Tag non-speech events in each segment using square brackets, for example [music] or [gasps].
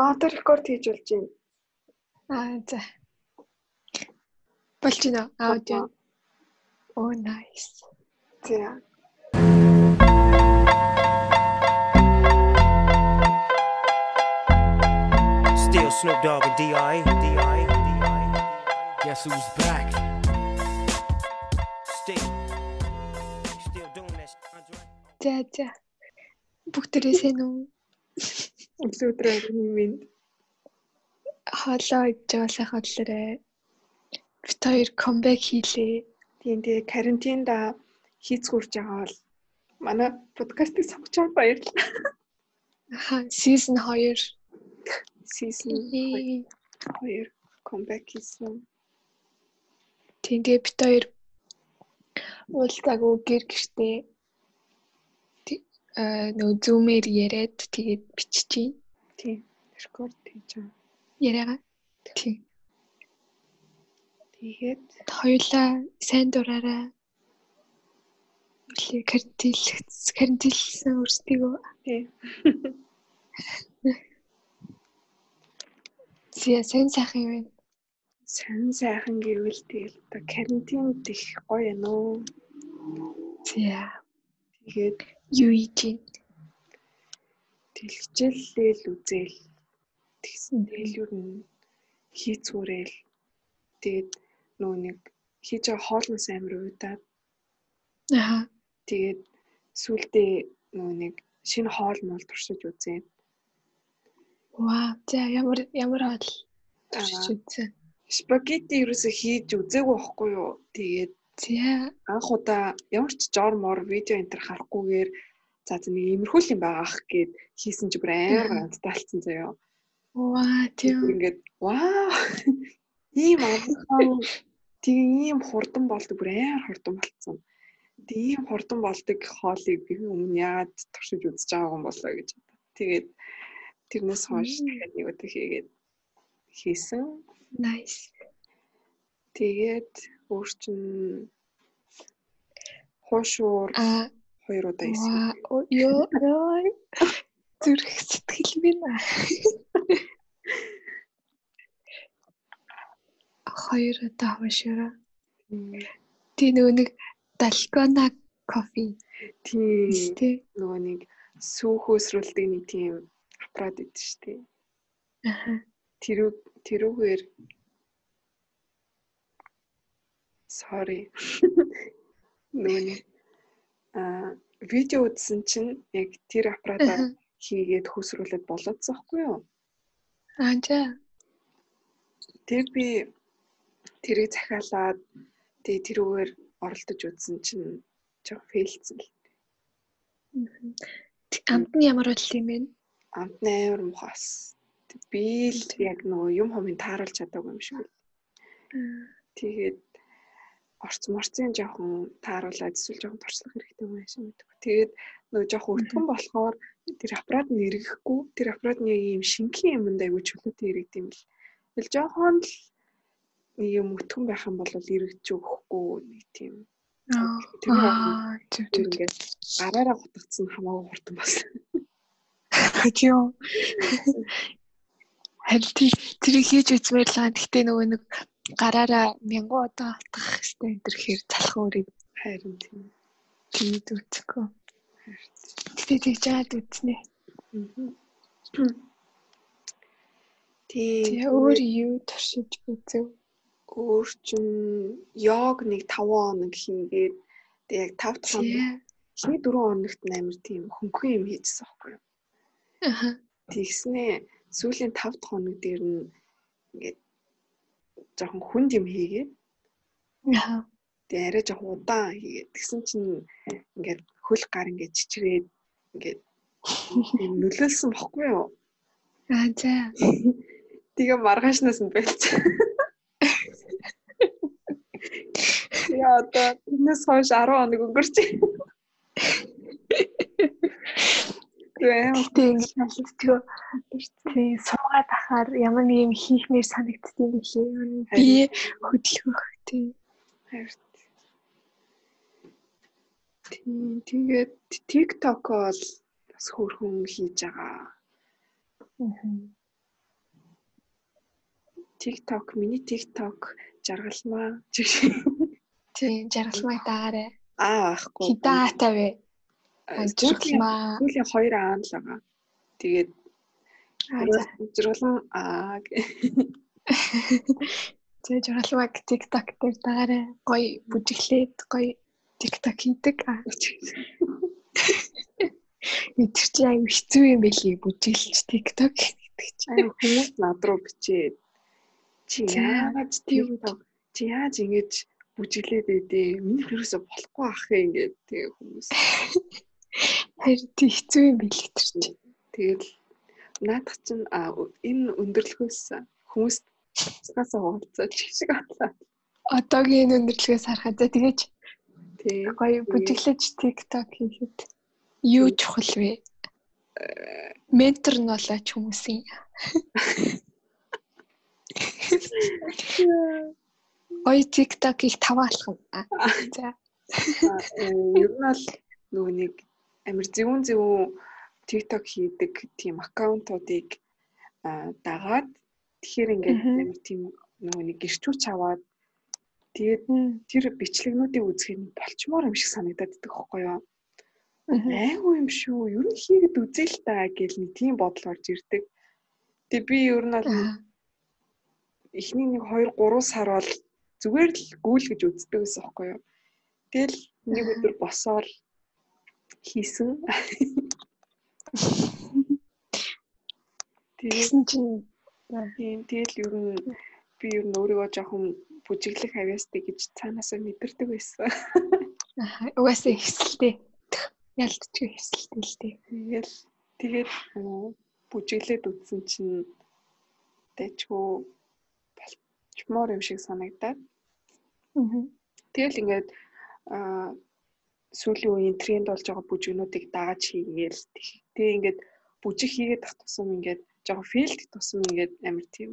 Аа одоо рекорд хийж болж байна. Аа за. Болж байна уу? Аудио. Оо nice. За. Still Snoop Dogg and D.I. D.I. D.I. Guess who's back? Still. Still doing that? За за. Бүгдээрээ сайн уу? Өглөөдрөө минь Хоолоо идж байгаа сайхан өглөөрэй. Бид хоёр comeback хийлээ. тийм тэгээ карантинда хийцгүүрж байгаа бол манай подкастыг байгаа баярлалаа. Аха, season 2. Season 2 comeback хийсэн. Тийм тэгээ бид хоёр уулзаагүй гэр гэртээ э нөө зүүмээр яриад тэгээд биччихье. Тийм. Рекорд хийж байгаа. Яриагаа. Тийм. Тэгээд Хоёулаа сайн дураараа. Үлээ карантин карантинлсан өөрсдийгөө. тийм. [laughs] Зя сайн сайхан юм байна. Сайн сайхан гэвэл тэгэл одоо карантинд их гоё юм уу. Зя Тэгээд юу ийж юм? тэлхжээлэл үзэл тэгсэн тэгэл юу н хийцгүүрэл тэгээд нөө нэг хийж байгаа хоолноос амир уйдаад Аха. тэгээд сүулдээ нөө нэг шинэ хоол мол туршиж үзээд Вау. За ямар ямар Аа. туршиж үзсэн. спагетти ерөөсө хийж үзээгүй байхгүй юу. Тэгээд За анх удаа ямар ч жор мор видео энэ төр харахгүйгээр за нэг иймэрхүү юм байгаа ах гэд хийсэн чи бүр амар ганталтсан заяа. Ваа тийм. Ингээд вау. Ийм амархан тийм ийм хурдан болдог бүр амар хурдан болцсон. Тийм хурдан болдог хоолыг би өмнө яагаад туршиж үзэж байгаагүй юм болоо гэж. Тэгээд тэрнээс хойш дахиад нэг удаа хийгээд хийсэн. Nice. Тэгээд өөр чин хуушуур хоёр удаа вау. Йоо ёо. Зүрх сэтгэл минь. Хоёр удаа хошоо. Тий нөгөө нэг далгона кофе тий. нөгөө нэг сүүхөөсрүүлдэг нэг тийм аппарат идэв шүү дээ. Аха. Тэрүү тэрүүгээр sorry. [laughs] Нэг а видео үзсэн чинь яг тэр аппаратаар хийгээд хөсрүүлээд болоодсон байхгүй юу? Аа за. Тэр би тэрийг захиалаад тэгээ тэрүүгээр оролдож үзсэн чинь жоо фейлцсэн л. Амт нь ямар бол юм бэ? Амт амар мухас. Би л яг нөгөө юм хомын тааруулж чадаагүй юм шиг. Тэгээд орц морцын жоохон тааруулаад эсвэл жоохон туршлах хэрэгтэй юм шиг мэдгүй. Тэгээд нөгөө жоохон өтгөн болохоор тэр аппарат нь эргэхгүй. Тэр аппарат нь яг ийм шинхэн юмд аягүй чөлөөтэй эргэд юм л. Тэгэл жоохон л нэг юм өтгөн байх юм бол эргэж өгөхгүй нэг тийм. Аа Тэр зүг. ингээд гараараа гутгацсан хамаагүй хурдан болсон. Тийм. Харин тэрийг хийж үзмээр л байгаа. Гэхдээ нөгөө нэг гараараа мянган удаа автах хэрэгтэй энэ төр хэр залах өөрийг Харин тийм. тийд үзэхгүй. Гэхдээ тэгж яад. Тийм. Тэгээ өөр юу туршиж үзэв. өөр чин йог нэг 5 хоног хийгээд тэг яг 5 дахь хоног эхний 4 хоногт амар тийм хөнгөн юм хийжсэн байхгүй юу. Аха. Тэгснээ сүүлийн 5 дахь хоног дээр нь ингээд жоохон хүнд юм хийгээд Аха. тэг арай жоохон удаан хийгээд тэгсэн чинь ингээд хөл гар ингээд чичрээд ингээд нөлөөлсөн бохгүй юу. Аа за. Тэгээ маргаашнаас нь байлцсан. Яа одоо тэрнээс хойш 10 хоног өнгөрч. Гэтэ ингэж сонсчихөө. Тий, суугаад ахаар ямар нэг юм хийхмээр санагддсан юм лээ. Би хөдөлгөх тий. Харин. Тийм тэгээд TikTok бол бас хөөрхөн хийж байгаа. TikTok, миний TikTok жаргалмаа. Тийм, жаргалмаа даагаарэ. Аа, байхгүй. Хитаа тавь. Жаргалмаа. Сүүлийн хоёр аа л байгаа. Тэгээд жаргалм аа Тэгээ жаргалмаг [laughs] TikTok дээр дагаарай. Гоё бүжиглээд гоё TikTok хийдэг. Эдгээр чи аюу хэцүү юм бэлий бүжиглэж TikTok гэдэг чи. Хүмүүс над руу бичээд чи яагаад TikTok чи яаж ингэж бүжиглээд байдээ? Миний хэрэгсээ болохгүй ах юм тэгээ хүмүүс. [laughs] Харин хэцүү юм бэлий тэр чи. Тэгэл наадах чинь энэ өндөрлгөөс хүмүүс цаасаа уулзаад [laughs] шиг атлаа. Одоогийн өндөрлгөөс харахад за тэгэж тий гоё бүжиглэж TikTok хийхэд юу чухал вэ? Ментор нь болооч хүмүүсийн. Гоё TikTok их таваалах. [laughs] За. Ер нь бол нөгөө нэг амир зөвүүн зөвүүн TikTok хийдэг тийм аккаунтуудыг дагаад тэгэхээр ингээд амир тийм нөгөө нэг гэрчүүч аваад тэгээд тэр бичлэгнүүдийг үзэх нь болчмоор юм шиг санагдаад байдаг хөөхгүй юу. Айгу юм шүү. Ер нь хийгээд үзээ л та гэл нэг тийм бодол орж ирдэг. Тэгээ би ер нь бол эхний нэг 2 3 сар бол зүгээр л гүйл гэж үздэг байсан хөөхгүй юу. Тэгэл нэг өдөр босоод хийсэн. [laughs] Тэгсэн чинь тийм тэгэл ер нь би ер нь өөрийгөө жоохон бүжиглэх авьяастай гэж цаанаасаа мэдэрдэг байсан. [laughs] Угаасаа хэсэлтэй. Ялдчих хэсэлтэй л дээ. Тэгэл тэгээд бүжиглээд үтсэн чинь тэчгүй болчмоор юм шиг санагдаад. Тэгэл ингээд сүүлийн үеийн тренд болж байгаа бүжигнүүдийг дааж хийгээл. Тэгээ ингээд бүжиг хийгээд тах тусам ингээд жоохон филд тусам ингээд амар тийм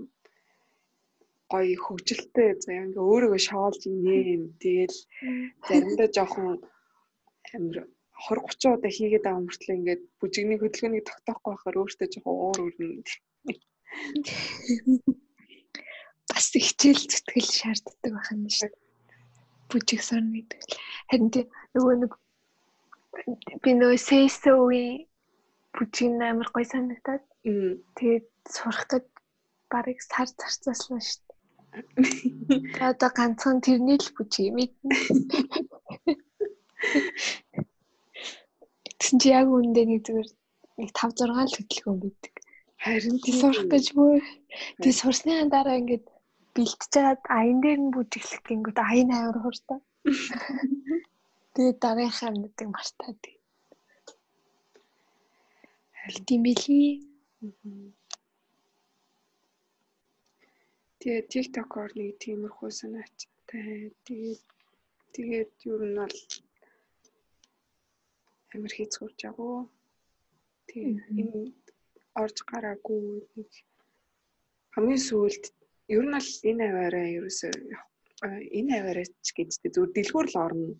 гоё хөвгөлтэй заяа. Ингээ өөрийгөө шоолж инээ. Тэгэл заримдаа жоохон амар 20 30 удаа хийгээд байгаа мөртлөө ингээд бүжигний хөдөлгөөнийг тогтоохгүй байхаар өөртөө жоохон уур үрнэ. [laughs] [laughs] Бас хичээл зүтгэл шаарддаг байх юм шиг бүжиг сорно гэдэг. Харин тий нөгөө нэг би нөгөө сэйсөви бүжиг амар гоё санагдаад. Тэгээд сурахад барыг сар зарцааслаа шүү дээ. [laughs] Одоо ганцхан тэрний л бүжиг мэднэ. Тэгсэн чи яг үүндээ нэг зүгээр нэг 5 6 л хөдөлгөөн бидэг. Харин тий сурах гэж бүр тий сурсны дараа ингээд бэлтжээд аян дээр нь бүжиглэх гингүүд аян авир хуртай. Тэгээд дараагийнхаа амьдыг мартаад. Харин тийм билий. Тэгээд TikTok-оор нэг тиймэрхүү санаатай. Тэгээд тэгээд юу нь бол амир хийцгүүрж агуу. Тэгээд энэ орж гараагүй нэг хамгийн сүүлд ер нь бол энэ аваараа ерөөсөө энэ аваараа ч гэжтэй зөв дэлгүүр л орно.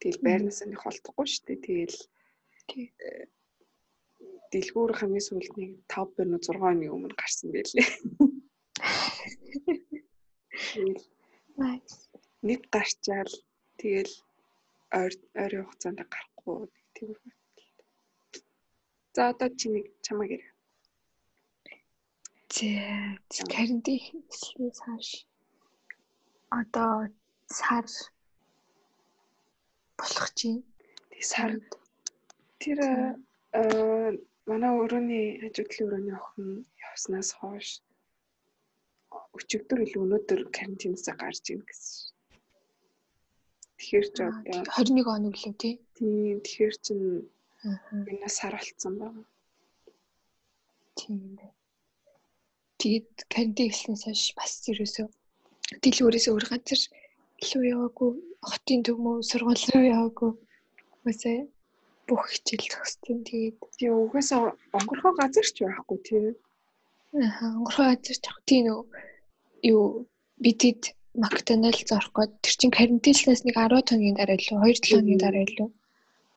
Тэгэл байрнаас нь холдохгүй шүү дээ. Тэгэл дэлгүүр хамгийн сүүлд нэг 5 бэр 6 оны өмнө гарсан байлээ. Нэг гарчаал тэгэл ойрын хугацаанд гарахгүй нэг тийм үү. За одоо чи нэг чамаг ирээ. За карантин хэвчлээс хаш одоо сар болох чинь. Тэг сар тэр манай өрөөний ажиглалын өрөөний охин явснаас хойш өчигдөр илүү өнөөдөр карантинаас гарч ийн гэсэн. Тэгэхээр ч одоо 21 он үлээ тий. Тийм тэгэхээр чин энэ сар болцсон байна. Тийм байна. Тэгээд карантин эхлснээс хойш бас ерөөсөө дэлгүүрээс өөр газар илүү яваагүй, хотын төв мөө сургууль руу яваагүй. Үсээ бүх хичээл зогссон. Тэгээд тийм угаасаа онгорхоо газар ч байхгүй тийм. Аа, онгорхоо газар ч яг тийм нөө юу бидэд Макдоналдс орох гээд тэр чин карантинлаас нэг 10 хоногийн дараа илүү 2 7 хоногийн дараа илүү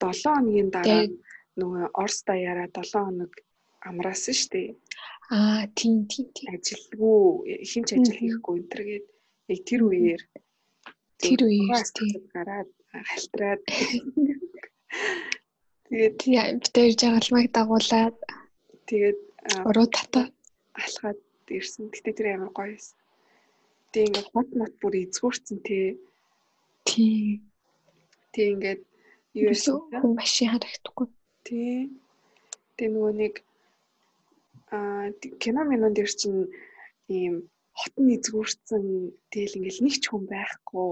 7 хоногийн дараа нөгөө Орс даяараа 7 хоног амраасан шүү дээ. Аа тийм тийм тийм. ажилгүй хинч ажил хийхгүй энэ төргээд яг тэр үеэр Тэр үеэр тийм гараад халтраад [laughs] тэгээд тийм битээр жаргалмайг дагуулад тэгээд уруу татаа алхаад ирсэн. Гэтэ тэр амар гоё байсан. Тэгээ ингээд хот мот бүр эзгүүрсэн тий. тийм Тэг ингээд юу хүн машин харагдахгүй. тий. Тэг нөгөө нэг аа кино минон дээр чинь ийм хот нь эзгүүрсэн тэгэл ингээл нэг ч хүн байхгүй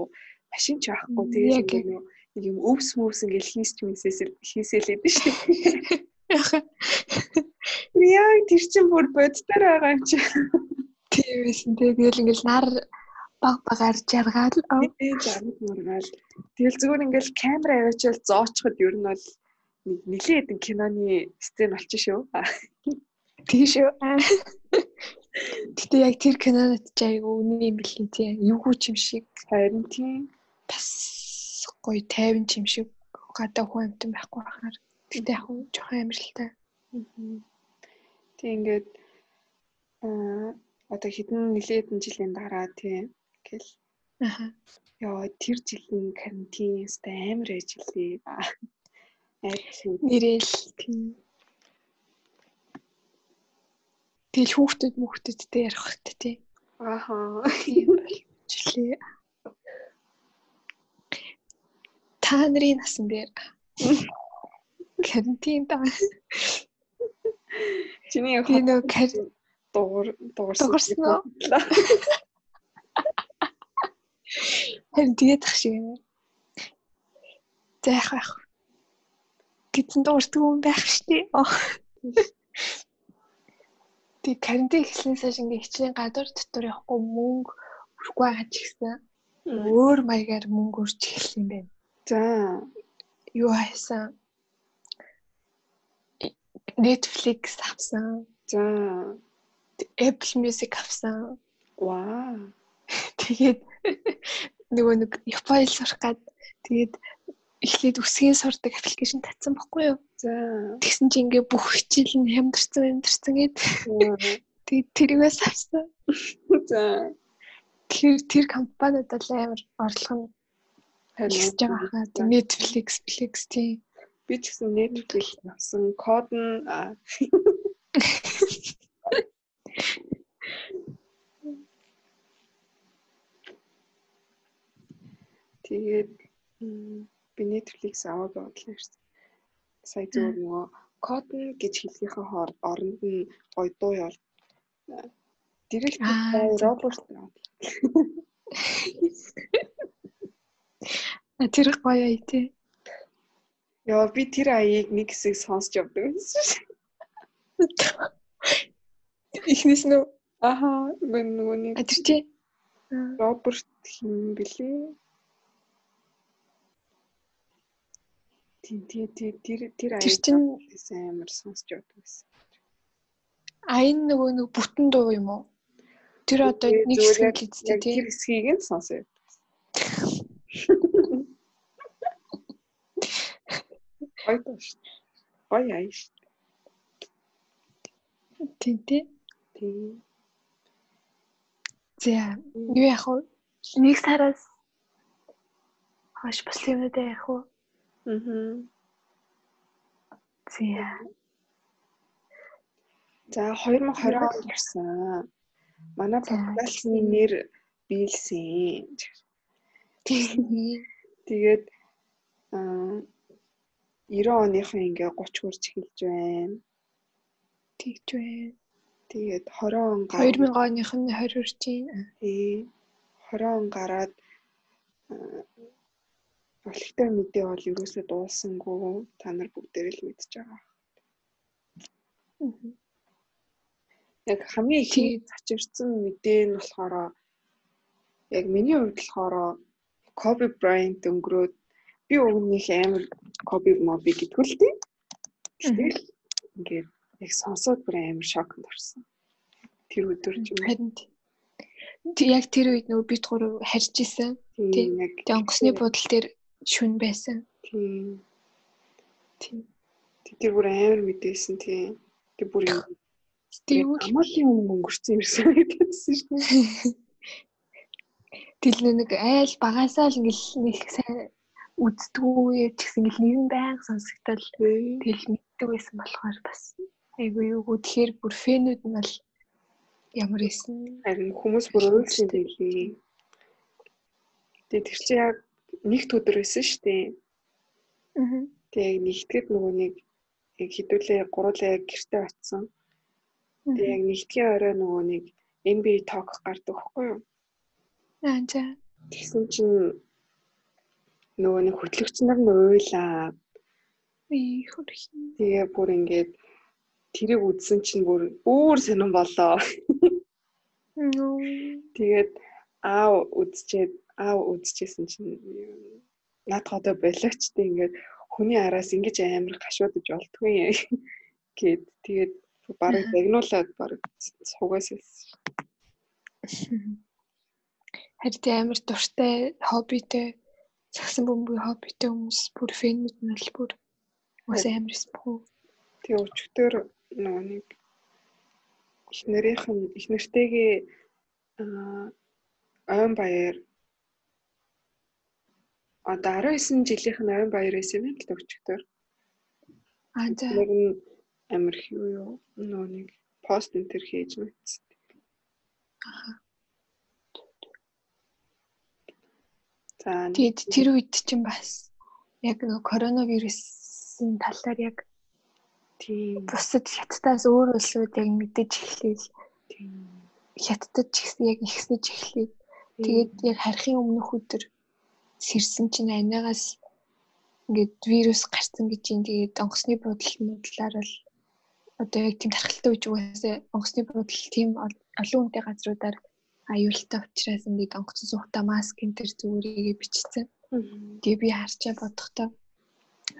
машин ч байхгүй тэгэл нөгөө нэг юм өвс мөвс ингээл хийсч мисэсэл хийсэлээд шүү дээ. Яа тэр чин бүр боддоор байгаа юм чи. Тийм байсан. Тэгэл ингээл нар баг багаар жаргаал. Жаргал мургаал. Тэгэл зүгээр ингээл камера аваачаал зоочход ер нь бол нэг нэлийн хэдэн киноны сцен болчих шүү. Тийм шүү. Гэтэ яг тэр кинонод ч айгу үний юм билий тийм. Эвгүй ч юм шиг Харин тийм. бас гоё тайван ч юм шиг гадаа хүн амтан байхгүй байхаар. Гэтэ яг жоохон амарлтай. Тэг ингээд аа одоо хэдэн хэдэн жилийн дараа тийм гэл Аха. ёо тэр жилийн карантин өстэй амар ажиллая. Айч Нэрэл тийм. Тэгэл хүүхдүүд хүүхдүүдтэй ярих хэрэгтэй тийм. ааха. Жилээ. Та нарын насан дээр карантин даа. Чиний яг нөө кар- дуугар. Дуурсан уу? Харин тэгээд ах шиг юм. За яах вэ? Гэтэн дуурдаг юм байх штий. Тэг карантин эхлэнээс хойш ингээ хичнээн гадуур дотор явахгүй мөнгө өрөхгүй байгаа ч гэсэн өөр маягаар мөнгө өрж эхэлсэн юм байна. За. Юу хайсан? Netflix авсан. За. Apple Music авсан. Вау. [laughs] Тэгээд [laughs] нөгөө нэг Японд сурах гад тэгээд эхлээд үсгийн сурдаг аппликейшн татсан байхгүй юу? За. Тэгсэн чи ингээ бүх хичээл нь хямдарсан хямдарсан гээд тэгээд тэргээс авсан. За. Тэр тэр компаниуд амар орлого нь хэлж байгаа хаа. Netflix, Netflix тийм. Би ч гэсэн Netflix авсан код нь [laughs] тэгээд би Netflix аваад бодлоо шүү дээ. Сая зөв нөгөө нь гэж хэлхийнхээ оронд нь гоё дуу ял. Директ Аа, зөв. робот А тэр гоё ая тий. Яа би тэр аяыг нэг хэсэг сонсч явдаг байсан шүү. Эхнээс нь Аха нөгөө нэг а тэр тий. Роберт хин бэлээ. Тийм тийм тийм тэр тэр Тэр чинь амар сонсч явдаг байсан. аян нөгөө нэг бүтэн дуу юм уу? Тэр одоо нэг хэсэг л Яг тий. тэр хэсгийг нь сонсоо шүү. Гоё аяа шүү. Тий тий. Тийм. За юу яах вэ? Нэг сараас хаш бас юмудаа яах вэ? Мгм. За. За 2020 онд ирсэн. Манай подкастны нэр биелсэн. Тэгээд аа 90 оныхын ингээ 30 хүрч эхэлж байна. Тэгж байна. Тэгээд 20 он гар 2000 оных нь 20 хүрч байна. тий 20 он гараад аа, Олигтой мэдээ бол ерөөсөө дуулсангүй та нар бүгдээр л мэдж байгаа. Яг хамгийн их зачирсан мэдээ нь болохоор яг миний хувьд болохоор Коби Брайант өнгөрөөд би өмнөх амар Коби моби гэдгүү л тийм. Гэтэл ингээд яг сонсоод бүр амар шокнд орсон. Тэр өдөр ч юм. Харин яг тэр үед нөгөө бид гурав харж исэн. тийм яг онгоцны будал дээр шүн байсан. тийм Тийм. тэр бүр амар мэдээсэн тийм. Тэр бүр юм Тэгвэл амаалын өмнө өнгөрсөн юмсан гэдэгсэн шүү дээ. Тэгэл нэг айл багасаа л ингээл нэг сайн үздэггүй ч гэсэн ингээл нэгэн байнга сонсогдол тэгэл мэддэг байсан болохоор бас айгүй юу тэгэхээр бүр фэнүүд нь бол ямар исэн харин хүмүүс бүр өөрсдөө тэглээ. Тэгээ тэр чинь яг нэгт өдөр байсан шүү дээ. Аа. Тэгээ нэгтгэд нөгөө нэг яг хідүүлээ гуруулаа гэртээ очсон. Тэгээ яг нэгдгийн орой нөгөө нэг NBA talk гардаг хгүй юу? Аа за. Тэгсэн чинь нөгөө нэг хөтлөгч нар нь уйлаа. Ий хөрхи. Тэгээ бүр ингээд тэрийг үзсэн чинь бүр өөр сонирн болоо. Тэгээд аав үзчихэд аав үзчихсэн чинь наадах одоо болооч тийм ингээд хүний араас ингэж амар гашуудж болтгүй гэд. Тэгээд барыг загнуулаад барыг суугаас Харин амар дуртай хоббитэй цагсан бөмбөгийн хоббитэй хүмүүс бүр фэнүүд нь л бүр бас амар спүү. Тэгээ өчтөр нөгөө нэг их нарийнх нь их нэртэйгээ ойн баяр одоо 19 жилийнх нь ойн баяр байсан юм л өчтөр. Аа за. Нэг амар хүү юу нөгөө нэг пост энтер хийж мэдсэн. Аа. За тэгээд тэр үед чинь бас яг нөгөө коронавирусын талаар яг тийм бусад хятадаас өөр улсууд яг мэдэж эхлэв. Хятадд ч гэсэн яг ихсэж эхлэв. Тэгээд яг харахын өмнөх өдөр сэрсэн чинь анигаас ингээд вирус гарсан гэж юм. Тэгээд онгоцны буудал муудлаар л одоо яг тийм тархалтай үеж угаасаа онгоцны буудал тийм олон хүнтэй газруудаар аюултай учраас ингээд онгоцон суухтаа маск энэ төр зүгээрээ бичсэн. Тэгээ би харчаа бодохдоо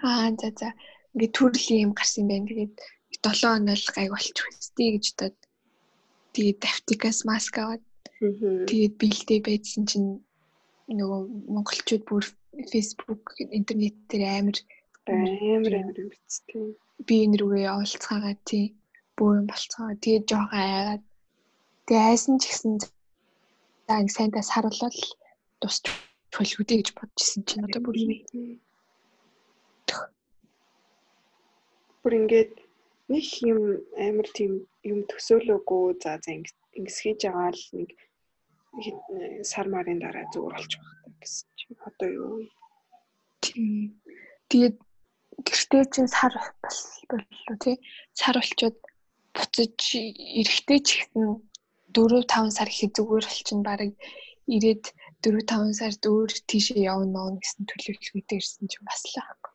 аа за за ингээд төрлийн юм гарсан байна. Тэгээд 7 хоног гайг болчих үстэй гэж бодоод тэгээд давтикаас маск аваад тэгээд биэлдээ байжсэн чинь нөгөө монголчууд бүр Facebook интернет дээр амар амар амар бичсэн. Би энэ рүүгээ явуулцгаагаа тий бөөн болцгоо. Тэгээд жоохон айгаад. Тэгээ айсан ч гэсэн за ингэ сайндаа саруулаад тусч төлгөдэй гэж бодчихсон чинь одоо бүр бүр ингээд нэг юм амар тийм юм төсөөлөөгүй. За за ингэс хийж байгаа л нэг сар марын дараа зүгээр болчих واخ гэсэн чинь одоо юу тийм тэгээд гэртээ чинь сар боллоо тий сар болчоод буцаж эрэхтэй ч гэсэн 4 5 сар их зүгээр болчихно баг ирээд 4 5 сард өөр тийшээ явна мөн гэсэн төлөвлөгөөтэй ирсэн чинь бас л аахгүй.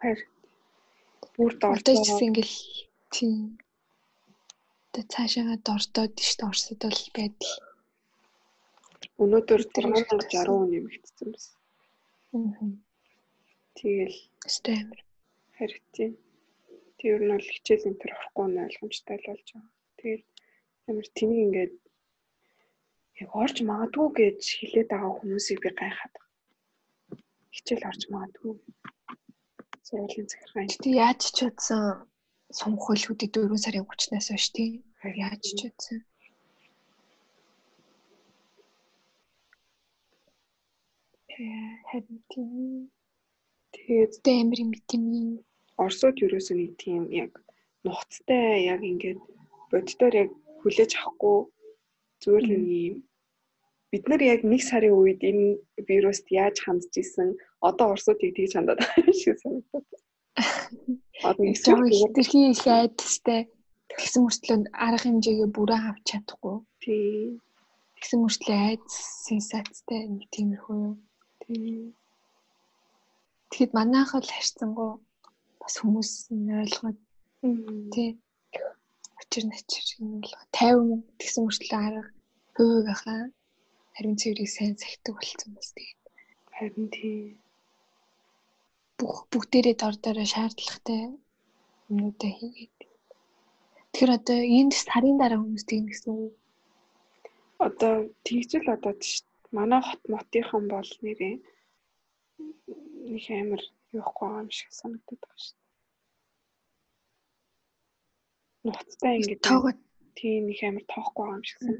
Харин бүр дордоо гэсэн ингээл тийм тэ цаашаа дордоод тийш Оросд бол байдал өнөөдөр 360 нэмэгдсэн байсан. Тэгэл стэмэр харин тийм. Тэр нь бол хичээл энэ төр орохгүй нь ойлгомжтой л болж байгаа. Тэгэл амар тэнийг ингээд яг орж магадгүй гэж хэлээд байгаа хүмүүсийг би гайхаад байна. Хичээл орж магадгүй сургуулийн захиргаан. Гэтэ яаж ч утсан сонгох хөлгүүдийг 4 сарын 30-наас хойш тийм яаж ч утсан. Харин тийм тэгээд амар юм тийм Оросууд ерөөсөө нэг тийм яг нухацтай яг ингээд боддоор яг хүлээж авахгүй зүгээр л юм бид нар яг нэг сарын үед энэ вируст яаж хандж исэн одоо Оросуудыг тэгж хандаад байгаа шиг санагдав. Одоо нэг жоохон хитрхи их айдастай тэгсэн мөртлөө арга хэмжээгээ бүрэн авч чадахгүй. Тийм. Тэгсэн мөртлөө айд сенсацтай нэг тиймэрхүү юм. Тэгэхэд манайх л харьцангуй бас хүмүүс нь ойлгоод тий очир начир л 50 тэгсэн мөртлөө арга хувь хувийнхаа харин цэврийг сайн захидаг болсон бас тэгээд харин тий. Бүх бүгдээрээ дор дороо шаардлагатай юмнуудаа хийгээд. Тэгэхээр одоо энд сарын дараа хүмүүс тийм гэсэн үү? Одоо тэгжэл одоо манай хот мотынхан бол нэрээ нэг амар юухгүй юм шиг санагдаад байгаа шүү. нуцтай ингээд тоогоо тийм их амар тоохгүй юм шигсэн.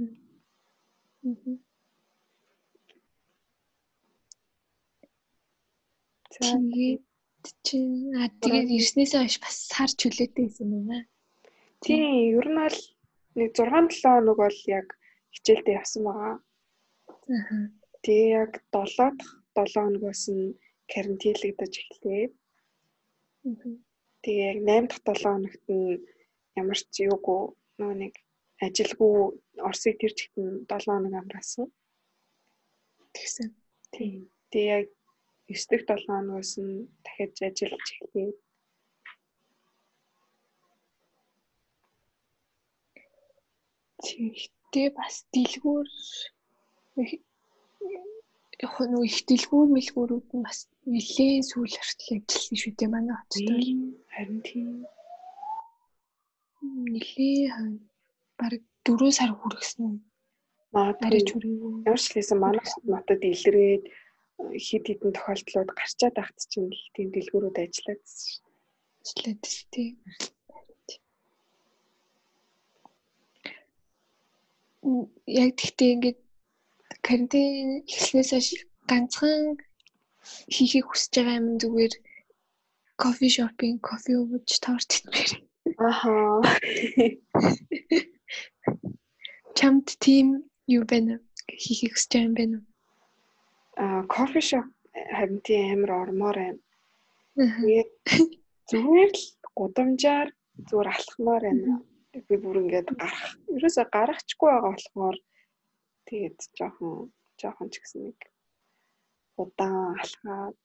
Тэгээд чинь а тэгээд ирснээсээ хойш бас сар чөлөөтэй байсан юм байна. Тийм ер нь бол нэг 6 7 хоног бол яг хичээлдээ явсан байгаа. Тэгээ яг 7 дахь 7 хоногоос нь карантинлэгдэж эхлэв. Тэгээ яг 8 дахь 7 хоногт нь ямар ч юугүй нөгөө нэг ажилгүй Оросыг тэр чигтэн 7 хоног амраасан. Тэгсэн. Тийм. Тэгээ яг 9 дэх 7 хоногоос нь дахиад ажиллаж эхлэв. Тэгтээ бас дэлгүүр нөгөө их дэлгүүр мэлгүүрүүд нь бас нэлээд сүүл хүртэл ажилласан шүү дээ манай хотод. Харин тийм. Нэлээд бараг 4 сар хүргэсэн. Магадгүй чүрийгүү. Ямар ч хэлсэн манай хотод илрээд хид хідэн тохиолдлууд гарчаад байхад чинь тийм дэлгүүрүүд ажиллаад шүү. Ажиллаад шүү тийм. Яг тэгтээ ингээд карантин эхлснээс хойш ганцхан хийхийг хүсэж байгаа юм зүгээр кофе шопинг, кофе ууж торт идмээр. Аха. Чамд тийм юу байна хийхийг хүсэж байгаа юм байна уу? Аа, кофе шоп харин тийм амар ормоор байна. Тэгээд зүгээр л гудамжаар зүгээр алхмаар байна. Би бүр ингээд гарах. Ерөөсө гарахчгүй байгаа болохоор тэгээд жоохон жоохон ч гэсэн нэг удаан алхаад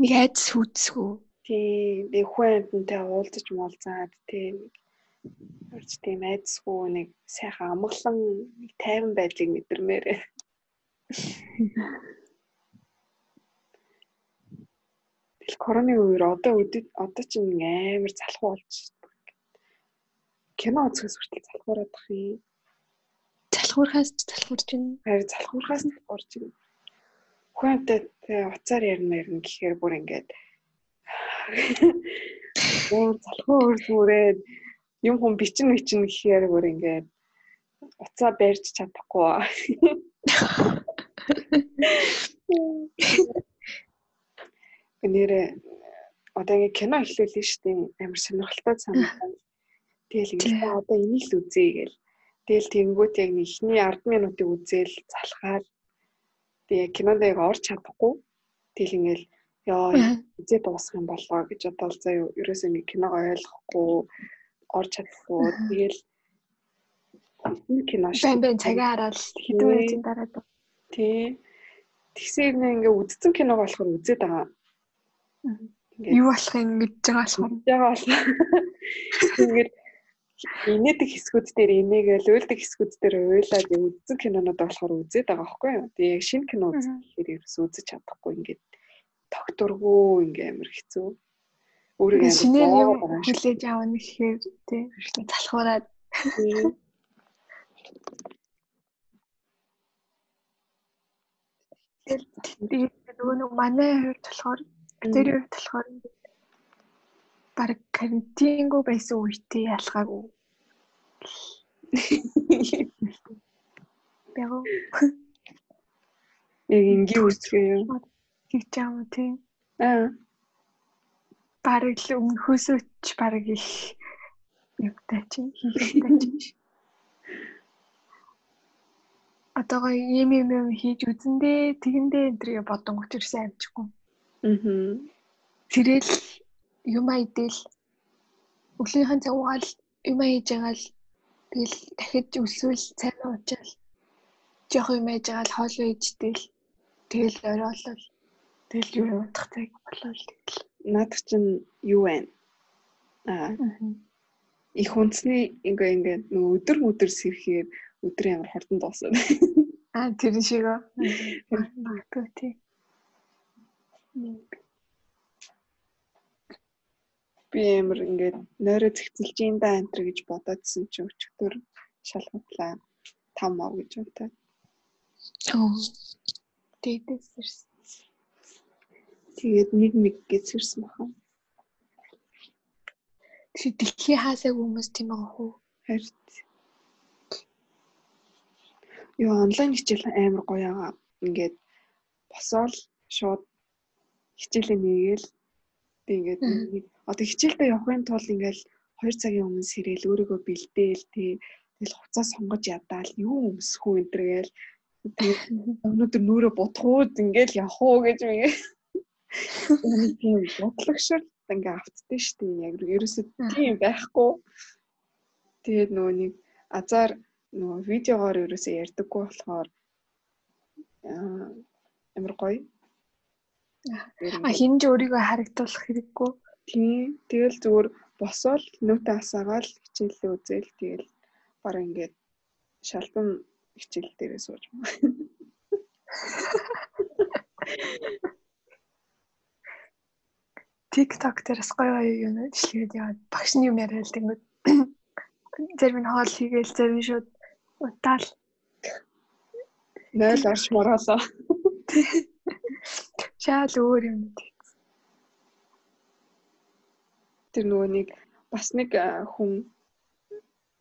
нэг айц сүйцсгүү. Тийм би хүн амьтантай уулзаж муулзаад тийм орж тийм айцсгүй нэг сайхан амгалан нэг тайван байдлыг мэдэрмээр. Тэл короны үеэр одоо одоо ч нэг амар залхуу болж кино үзэхээс хүртэл залхуураад бах юм. Залхуурхаас залхуурч байна. Харин залхуурхаас залхуурч байна. Хүнтэй уцаар ярина ярина гэхээр бүр ингээд [laughs] өөр залхуу өөрсмөрээд юм хүн бичин бичин гэхээр бүр ингээд уцаа барьж чадахгүй. [laughs] Нэрээ одоо ингээ кино эхлүүлсэн шүү дээ. Амар сонирхолтой санагдана. [laughs] Тэгэл ингээ одоо энийг л үзье гээл. Тэгэл тэнгуут яг ихний 10 минутыг үзээл залхаад тэгээ кинонд яг орч чадахгүй. Тэгэл ингээл ёо үзээ дуусах юм болоо гэж бодвол заа ерөөсөө ингээ киног ойлгохгүй орч чадахгүй. Тэгэл кино шүү. Байн байн цагаа хараад хэдэн минутын дараа Тий. Тэгсэн юм ингээ үдцэн киног болохоор үзээд байгаа. Юу болох юм гэж байгаа болохоор. Яга болох. [laughs] Ингээд инээдэг хэсгүүд дээр инээгээл уйлдаг хэсгүүд дээр уйлаад үдцэн кинонод болохоор үзээд байгаа байхгүй юу. Тэгээ яг шинэ кино үзэх гэхээр ерөөс үзэж чадахгүй ингээд тогтургүй ингээ амар хэцүү. Өөрийгөө шинээр юм хүлээж авах гэхээр тий залхуураад Тэгээд нөгөө нэг манай хувьд болохоор тэр хувьд болохоор баг карантингүй байсан үедээ ялгаагүй. Бяга. Яг ингийн үсгээ юм. Байгаа юм тийм. Аа. Бараг л өмнөхөөсөч бараг их юмтай чинь хийхтэй чинь одоогоо ийм юм юм хийж үзэндээ тэгэндээ энэ бодон гочрсан амжихгүй. Аа. Тэрэл юм айдэл өглөөнийхэн цаг угаал юм хийж байгаа л тэгэл дахиж өсвөл цай уучаал жоох юм хийж байгаа л хоол ээжтэл тэгэл ороолол тэгэл юу удах цаг болол тэгэл наад чинь юу вэ? Аа. Их үндэсний ингээ ингээ нөө өдөр өдөр сэрхээр өдөр ямар хурдан дуусна. Аа тэр шиг аа. Магадгүй тий. Би амар ингээд нойроо зэгцэлж ин да антер гэж бодоодсэн чи өчтөр шалгатлаа там ав гэж бодоо. Оо. Тэтэс. Тэгээд нэг нэг гэж сэрсэн баха. Тэг дэлхий хаасаг хүмүүс тийм байгаа хөө. Харин Юу онлайн хичээл амар гоё байгаа. Ингээд босоол шууд хичээлээ нээгээл би ингээд одоо хичээлдээ явахын тулд ингээд 2 цагийн өмнө сэрэл өөрийгөө бэлдээл тий. Тэгэл хуцаа сонгож ядаал юу өмсөх үү энэ тэгээд өнөөдөр нүрэ бутгууд ингээл явах уу гэж мгээ тийм бодлагшил ингээ автдээ штеп яг ерөөсөө тийм байхгүй. Тэгээд нөгөө нэг азар нөгөө видеогоор ерөөсөө ярьдаггүй болохоор амар гоё. А хинж өөрийгөө харагдуулах хэрэггүй. Тийм. Тэгэл зүгээр босоод нөтэ асаагаал хичээлээ үзэл тэгэл баг ингээд шалбан хичээл дээрээ сууж байгаа. TikTok дээрс гоё гоё юм жилгээд яваад багш нь юм яриад тэнгүүд зарим нь хоол хийгээл зарим шууд утаал 0 орш мороолоо. [laughs] Шаал өөр юм. Тэр нөгөө нэг бас нэг хүн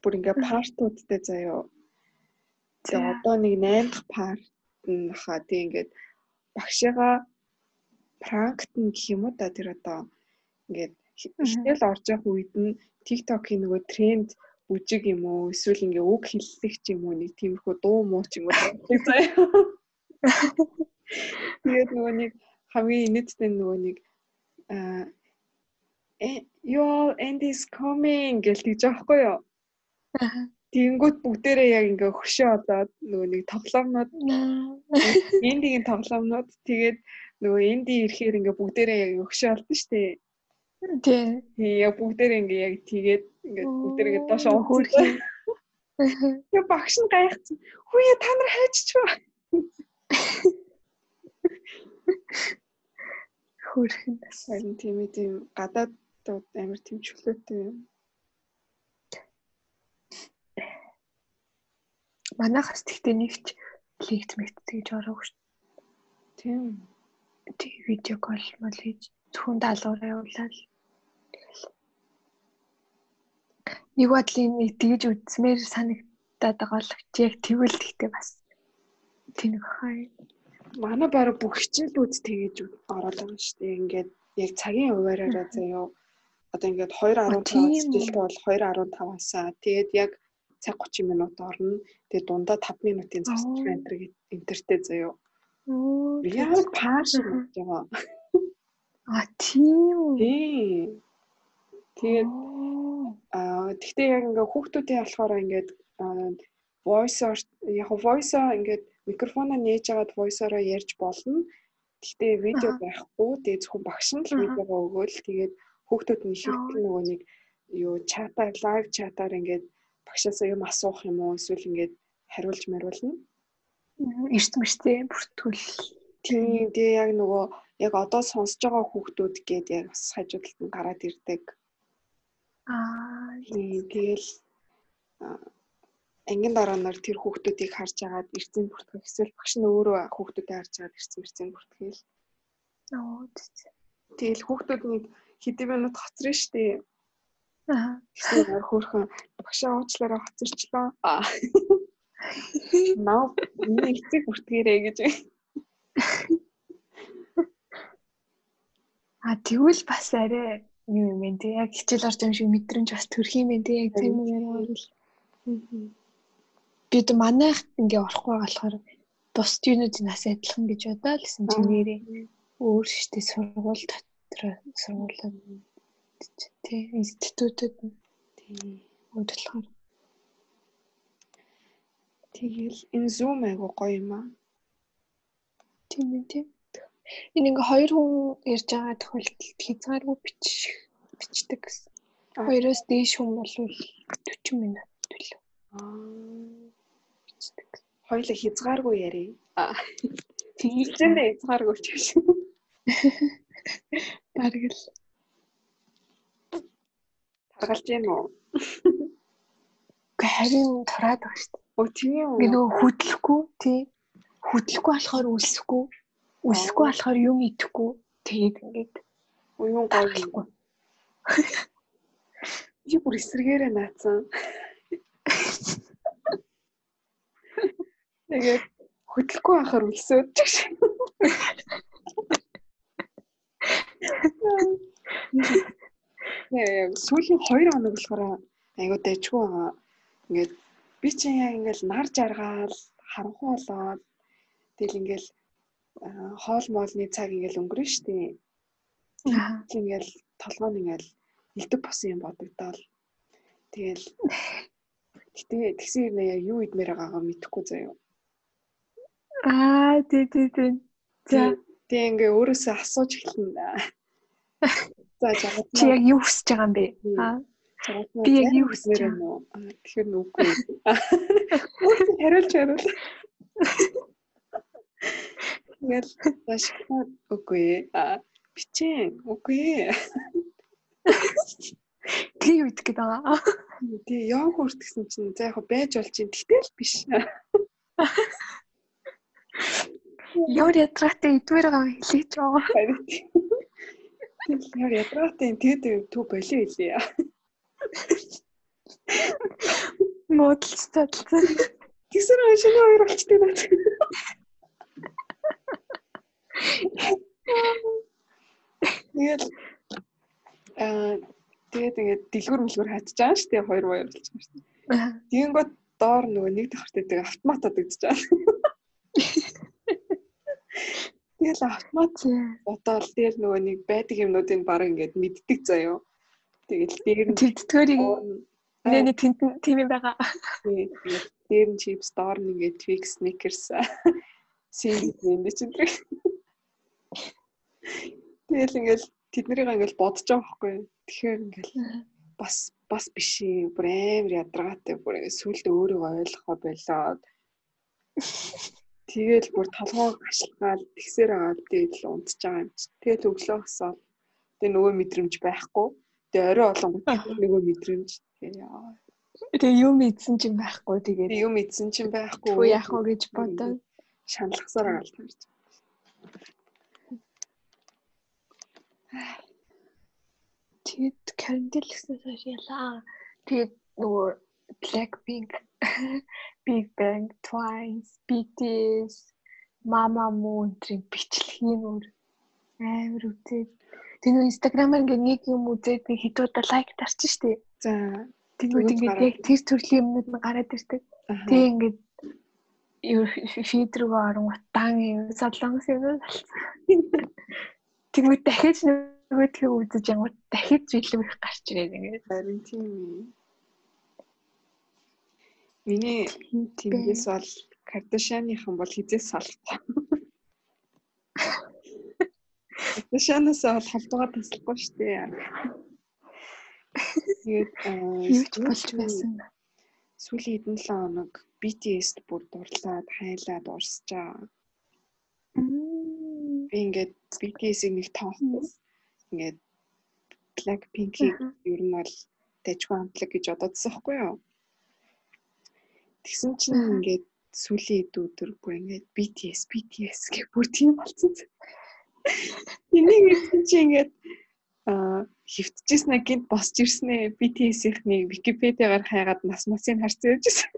бүр ингээ партуудтай заяо. Тэгээ одоо нэг 8 дахь парт нь хаа тийм ингээд багшигаа пранкт нь гэх юм уу да тэр одоо ингээд хичээл орж явах үед нь TikTok-ийн нөгөө тренд бүжиг юм уу эсвэл ингээ үг хэллэх ч юм уу нэг тиймэрхүү дуу муу ч юм уу [laughs] заяа. Тэгээд нөгөө нэг хамгийн инээдтэй нөгөө нэг аа your end is coming гэж тэгж аахгүй юу? Тэнгүүт бүгдээрээ яг ингээ хөшөө болоод нөгөө нэг тоглоомнууд эндигийн тоглоомнууд тэгээд нөгөө энди ирэхээр ингээ бүгдээрээ яг хөшөө болдсон шүү дээ. Тий. Тий яг бүгдээрээ ингээ яг тэгээд ингээ бүгдээрээ доош хөрх. Яг багш нь гайхсан. Хүүе та нар хайчч [laughs] ба. Хөрхөн бас харин тийм ээ тийм гадаадууд амар тийм чөлөөтэй юм. Манайхас тэгтээ нэгч лекц мэгт тэгж ороогүй шүү. Тийм. Тэг видео кол мал хийж зөвхөн даалгавар явуулаад нэг бодлын нэг тэгж үзмээр санагдаад байгаа л яг тэгвэл тэгтээ бас тэнэг хай манай бараг бүх хичээлүүд тэгэж ороод байгаа шүү дээ. Ингээд яг цагийн хуваараараа заяо. Одоо ингээд 2.15 хичээлтэй бол 2.15-аас тэгээд яг цаг 30 минут орно. Тэгээд дундаа 5 минутын засч энтер энтертэй заяо. Яг пааш гэж байгаа. А тийм. Тийм. Тэгээд аа тэгтээ яг ингээ хүүхдүүдийн болохоор ингээд voice-оор яг voice-аа ингээд микрофоноо нээж агаад voice-ороо ярьж болно. Гэхдээ видео байхгүй. Тэгээ зөвхөн багш нь л видеогоо өгөөл тэгээд хүүхдүүд нь ихэвчлэн нөгөө нэг юу чатаар лайв чатаар ингээд багшаас юм асуух юм уу эсвэл ингээд хариулж мариулна. Эрт мэртэй бүртгүүл. Тийм тэгээ яг нөгөө яг одоо сонсож байгаа хүүхдүүд гээд яг бас хажуудалд нь гараад ирдэг. Аа тэгэл ангийн дараанаар тэр хүүхдүүдийг харж агаад эрцэн бүртгэх эсвэл багш нь өөрөө хүүхдүүдээ харж агаад эрцэн эрцэн бүртгэл. Оо тэгэл хүүхдүүд нэг хэдэн минут хоцрон штэ. Аа. Тэгсэн ор хөөрхөн багшаа уучлаарай хоцорчлоо. Аа. Наа миний эцэг бүртгэрэй гэж. А тэгвэл бас арай юм бэ те яг хичээл орж байгаа шиг мэдрэмж бас төрх юм те яг тийм юм яриа бол. Аа бид манайх ингээ орохгүй болохоор бус юунуудын нас адилхан гэж бодоод лсэн чи нэрээ өөр штэ сургууль дотор сургуулаад тий институтууд тий. Өөрчлөхөр тэгэл энэ зум айгу гоё юм аа. Тийм үү тий. Энэ ингээ хоёр хүн ярьж байгаа тохиолдолд хязгааргүй бичих бичдэг. Гэсэн хоёроос дээш хүн бол 40 минут төлөв аа Хоёлаа хязгааргүй ярив. Тэгэлжэндээ хязгааргүй ч гэж. Бараг л таргалж гин үү? Харин тураад байгаа шүү дээ. Өө тийм үү? Би нөгөө хөдлөхгүй тий. Хөдлөхгүй болохоор үлсэхгүй. Үлсэхгүй болохоор юм идэхгүй. Тэгээд ингээд уюун гоё. Би бүр эсрэгээрээ наацсан. [laughs] Тэгээд хөдлөхгүй байхаар үлсөөд гэж. Яа, сүүлийн 2 хоног болохоор айгуу дэжгүй байгаа. Ингээд би чинь яг ингээл нар жаргаал, харанхуй болоод тэгэл ингээл хоол моолны цаг ингээл өнгөрөн. Аа. Ингээл толгойн ингээл илдэг босон юм бодогдоол. Тэгэл [laughs] гэтээ тэгсэн юм яа юу идмээр байгаагаа мэдэхгүй заяа. Аа тий тий тий. За тэг ингээ өөрөөсөө асууж эхэлнэ. За жаа. Чи яг юу хүсэж байгаа юм бэ? Аа. Би яг юу хүсэж байгаа юм? Тэгэхээр нүггүй. Хариулж хариул. Тэгэл башкаа үгүй. Аа бичээ. Үгүй. Тий үед гэдэг байгаа. Тий йогурт гэсэн чинь за яг байж болж чинь тэгтэл биш. Яр ядратай идвэр байгаа хэлээч байгаа. Яр ядратай тэгэд төв болио хэлээ. Модалч тадлаа. Тэгсэр шинэ хоёр болчтой байна. Тэгээд аа тэгээд ингээд дэлгүр мэлгүр байгаа шүү дээ хоёр хоёр байгаа шүү дээ. Тэгэнгүүт доор нөгөө нэг давхартай тэг автомат байгаа. Тэгэл автомат бодоол дээр нөгөө нэг байдаг юмнуудыг баг ингээд мэддэг заяо. Тэгэл дээр нь тэгдгээрийг нэ нэ тэнд тийм юм байгаа. Дээр нь чипс, доор нь ингээд Twix, Snickers, [laughs] Sing юм дээ чинь. Тэгэл ингээл тэднийг ингээл бодож байгаа байхгүй. Тэгэхээр ингээл бас бас биш юм. Бүр амар ядаргаатай бүр сүулт өөрийгөө ойлгохоо болоод Тэгэл бүр толгоо гашгаал тэгсээр аваад тэгэл унтж байгаа юм чи. Тэгэл өглөө хосоо. Тэгээ нөгөө мэдрэмж байхгүй. Тэгээ орой олонгот [laughs] нөгөө мэдрэмж. Тэгээ яа. Тэгээ юм идсэн чинь байхгүй тэгээд юм идсэн чинь байхгүй. Үгүй яах вэ гэж бодоод шаналгасаар агаал тарж. Тэгээд карантин гэснээс хойш ялаа. Тэгээд нөгөө Blackpink, [laughs] Big Bang, Twice, BTS, Mamamoo энэ бичлэгийн өөр амар үзээд нөө инстаграмаар ингээ нэг юм үзээд нэг хэдүүдэд лайк тарчин штеп. За тэгвэл ингээ яг тэр төрлийн юмнууд нь гараад ирдэг. Тэг ингээ фид рүү орон утаан юм солонгос юм болсон. [laughs] Тэгвэл дахиж нөгөөдхөө үзэж янгууд дахиж илүү их гарч ирээд ингээд харин тийм юм. Миний тиймээс бол Кардашианыхан бол хизээс салахгүй. Кардашианаас бол холбоогоо таслахгүй шүү дээ. Тэгээд юу ч болж байсан. Сүүлийн хэдэн л хоног BTS-д бүр дурлаад хайлаад урсж байгаа. Би ингээд BTS-ийг нэг тоохгүй. Ингээд Blackpink-ийг ер нь бол дайггүй хамтлаг гэж бодоодсон байхгүй юу? Тэгсэн чинь ингээд сүүлийн хэд өдөр бүр ингээд BTS BTS гэх бүр тийм болцсон. Энийг хэлсэн чи ингээд аа хөвтөжсэн гинт босч ирснэ BTS-ийнхний Википедиагаар хайгаад нас масын харц явжсэн.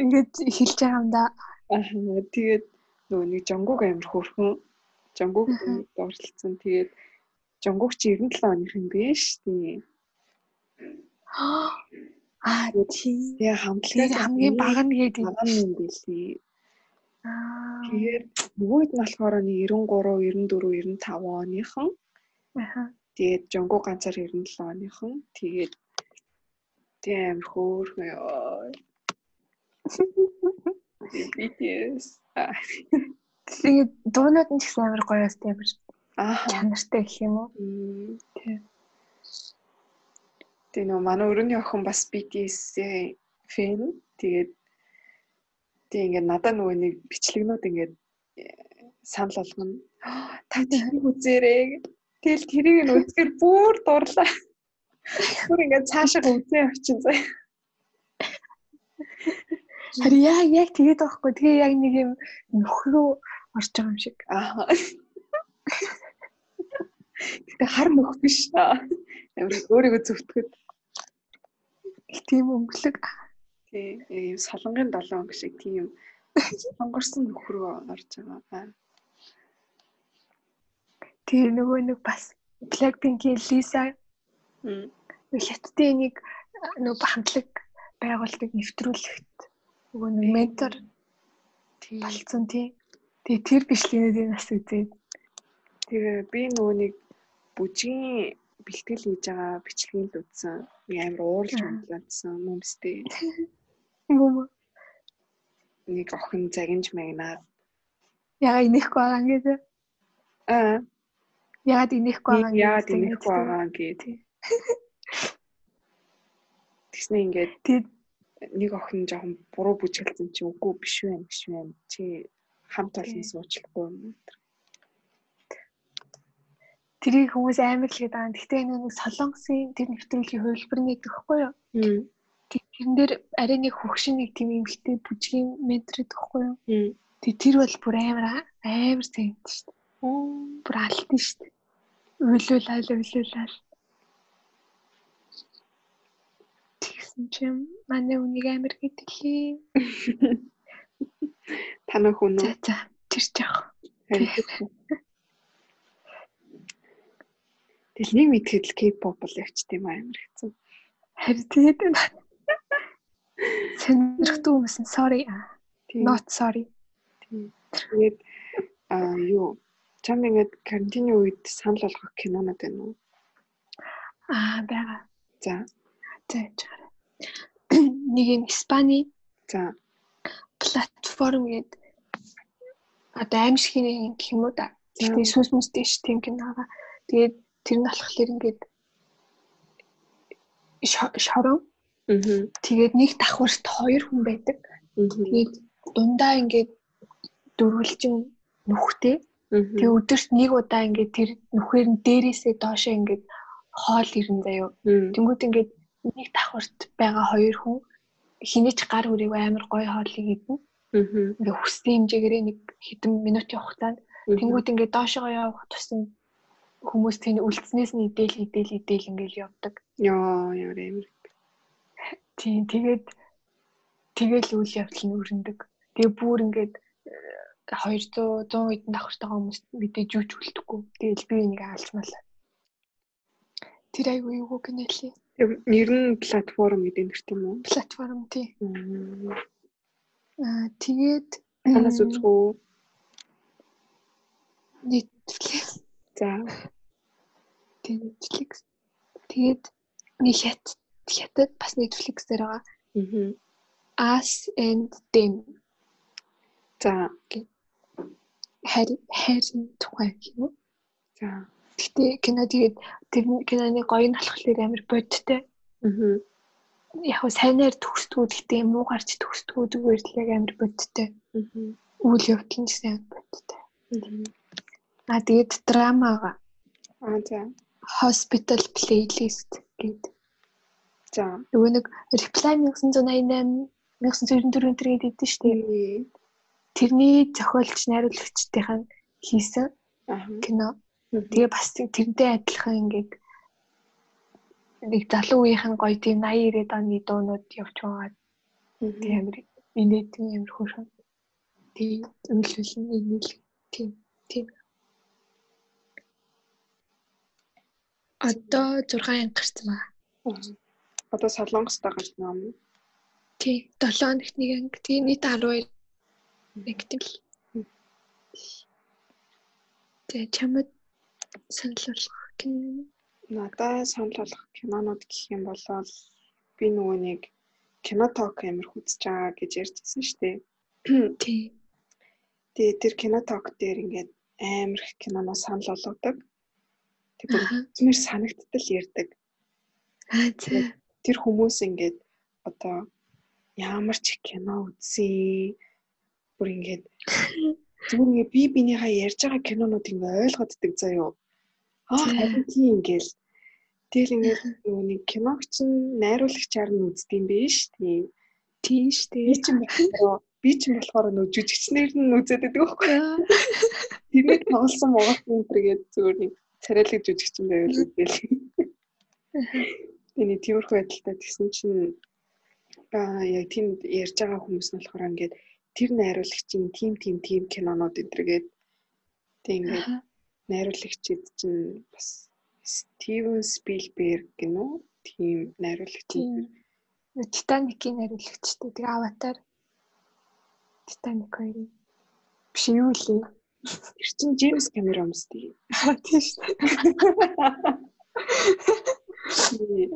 Ингээд хэлж байгаа юм да. Аа тэгээд нөгөө нэг жонгуг амир хөөрхөн жонгуг дуурлцсан. Тэгээд жонгуг чи 97 оных юм биш тий. Аа тийм. Тэгээ хамтлагаас хамгийн бага нь гээд бага юм билий. Аа. Тэгээд нөгөөд нь болохоор 93, 94, 95 оныхан. Аха. Тэгээд жонгуг ганцаар 97 оныхан. Тэгээд тэгээ амир хөөрхөн ёо. BTS. Тэгээд дуунууд нь ч гэсэн амар гоё өстэй амар. Аа. Чанартай гэх юм уу? Тийм. Тэгээ нөө манай өрөөний охин бас BTS-ийн фэн. Тэгээд тэг ингээд надад нөгөө нэг бичлэгнүүд ингээд э, санал болгоно. [gasps] Та тэрийг үзээрэй. Тэгэл тэрийг нь үзэхээр бүр дурлаа. [laughs] Бүр ингээд цаашаа үзээ очин заяа. [laughs] Хари яг яг тэгээд байхгүй. Тэгээ яг нэг юм нөхрөө орж байгаа юм шиг. Аа. Гэтэ хар нөх биш. Амар өөрийгөө зөвтгöd. Тийм өнгөлөг. Тий, ийм солонгын 7 өнгө шиг тийм сонгорсон нөхрөө орж байгаа. Тэр нөгөө нэг бас Blackpink-ийн Lisa хятадын нэг нөгөө хамтлаг байгууллагыг нэвтрүүлэхэд нөгөө нэг ментор болцсон тий. Тэгээ тэр бичлэгнүүдийн нас үзээд тэгээ би нөгөө нэг бүжгийн бэлтгэл хийж байгаа бичлэгийг л үзсэн. Амар ууралж унтлаадсан юмстэй. Юм. [laughs] Нэг охин загинж магнаад. Яга инехгүй байгаа гэдэг. Аа. Яагаад инехгүй байгаа юм. Яагаад инехгүй байгаа гэдэг. [laughs] Тэгснэ ингээд нэг охин жоохон буруу бүжгэлсэн чи үгүй биш вэ биш вэ чи хамт олон суучлахгүй юм. Тэрийг хүмүүс амар л гэдэг. Гэхдээ нэг солонгосын тэр нэвтрүүлгийн хувилбар нэг гэхгүй юу? Тэрэн дээр арай нэг хөгшин нэг тийм эмхтэй бүжгийн ментор гэхгүй юу? Тэг тэр бол бүр амар амар зэнт шүү дээ. Бүр алтан шүү дээ. Уйлуулаад уйлуулаад. Тэгсэн чинь манай үнийг амар гэдэлээ. [laughs] Танаа хүн үү? За тэр жаах. [laughs] Тэгэл нэг мэдхэд л K-pop бол явчт юм амар хэцүү. Харин тэгээд сонирхдаг хүмүүс нь sorry. Not sorry. Тэгээд аа юу чам ингээд карантины үед санал болгох кинонод байна уу? Аа байгаа. За. За чараа. [clears throat] Нэг юм Испани. За. Платформ гээд одоо аимшигний гэх юм уу да. Тэгээд сүнс мүстэй ш тийм киногаа. Тэгээд Тэр нь болохоор ингээд шорон. Аа. Тэгээд нэг давхарт хоёр хүн байдаг. Тэгээд дундаа ингээд дөрвөлжин нүхтэй. Тэгээ өдөрт нэг удаа ингээд тэр нүхээр нь дээрээсээ доошоо ингээд хоол ирэн заяо. Тэнгүүд ингээд нэг давхарт байгаа хоёр хүн хинээч гар үрийг амар гоё хоолыг идэнэ. Ингээ хүссэн хэмжээгээр нэг хэдэн минутын хугацаанд тэнгүүд ингээ доошоо явах тусам хүмүүс тэний үлдснээс нь идээл идээл идээл ингээл явдаг. Йоо ямар амир. Тийм тэгээд тэгэл үйл явдал нь өрнөдөг. Тэгээ бүр ингээд 200 100 хэдэн давхартайгаа хүмүүс мэдээж юуч үлдэхгүй. Тэгэл би нэг алж малаа. Тэр айгүй юу гэнэлээ. Нэр нь платформ гэдэг нэрт юм уу? Платформ тий. Аа тэгээд танаас үзэх үү? Netflix. За Netflix. Тэгээд нэг хят хятад бас Netflix дээр байгаа. Аа. Us and them. За хайр хайрын тухай юм уу? За. Гэтэ кино тэгээд тэр киноны гоё нь болохоор амар бодтой. Аа. Яг сайнаар төгсдгүүд гэтээ муу гарч төгсдгүүд зүгээр л яг амар бодтой. Аа. Үйл явдал нь сайн бодтой. Аа. Аа тэгээд драмага. Аа за hospital playlist гэдэг. За. Нөгөө нэг reply 1988 1994 энэ төр гэдэг шүү дээ. Тэрний зохиолч найруулагчдынхаа хийсэн кино. Тэгээ бас тэрнтэй адилхан ингээд нэг залуу үеийнхэн гоё тийм 80 90-ад оны дуунууд явж байгаа. Тийм амир инээд амир хөөрхөн. Тийм өмлөл нь тийм тийм Одоо 6 анги гарсан ба. Одоо Солонгост байгаа юм. Тий, 7 хоногт нэг анги. Тий, нийт 12 нэгтгэл. Тэгээ чамд санал болгох гин. Надаа санал болгох кинонууд гэх юм бол би нөгөө нэг кино ток амир хүсэж байгаа гэж ярьжсэн шүү дээ. Тий. Тэгээ тэр кино ток дээр ингээд амар их киноноо санал болгодог. Тэг бүр санагдтал зэ. Тэр хүмүүс ингээд одоо ямар ч кино үзье. Бүр ингээд [laughs] зүгээр ингээд би бинийхээ ярьж байгаа кинонууд ингээд ойлгоддаг заяо. Аа харин тийм ингээл Тэгэл ингээд нэг киногч нь найруулагчаар нь үздэг юм биш тийм. Тийм дээ. Би ч болохоор би ч болохоор нөгөө жүжигчнэр нь үзээд байдаг байхгүй? Тэрний тоглосон муугах энэ төр гээд зүгээр нэг царайлаг жүжигчин байвал үгүй. Тэний тиймэрхүү байдалтай тэгсэн чинь аа яг тийм ярьж байгаа хүмүүс нь болохоор ингээд тэр найруулагчийн тим тим тим кинонууд энтергээд тэг ингээд найруулагчид чинь бас Стивен Спилберг гинөө тийм найруулагч. Титаникийн найруулагчтай тэг аватар Титаник хоёрын биш юу лээ. Тэр чинь Джеймс Камерон үстэй. Тийм шүү.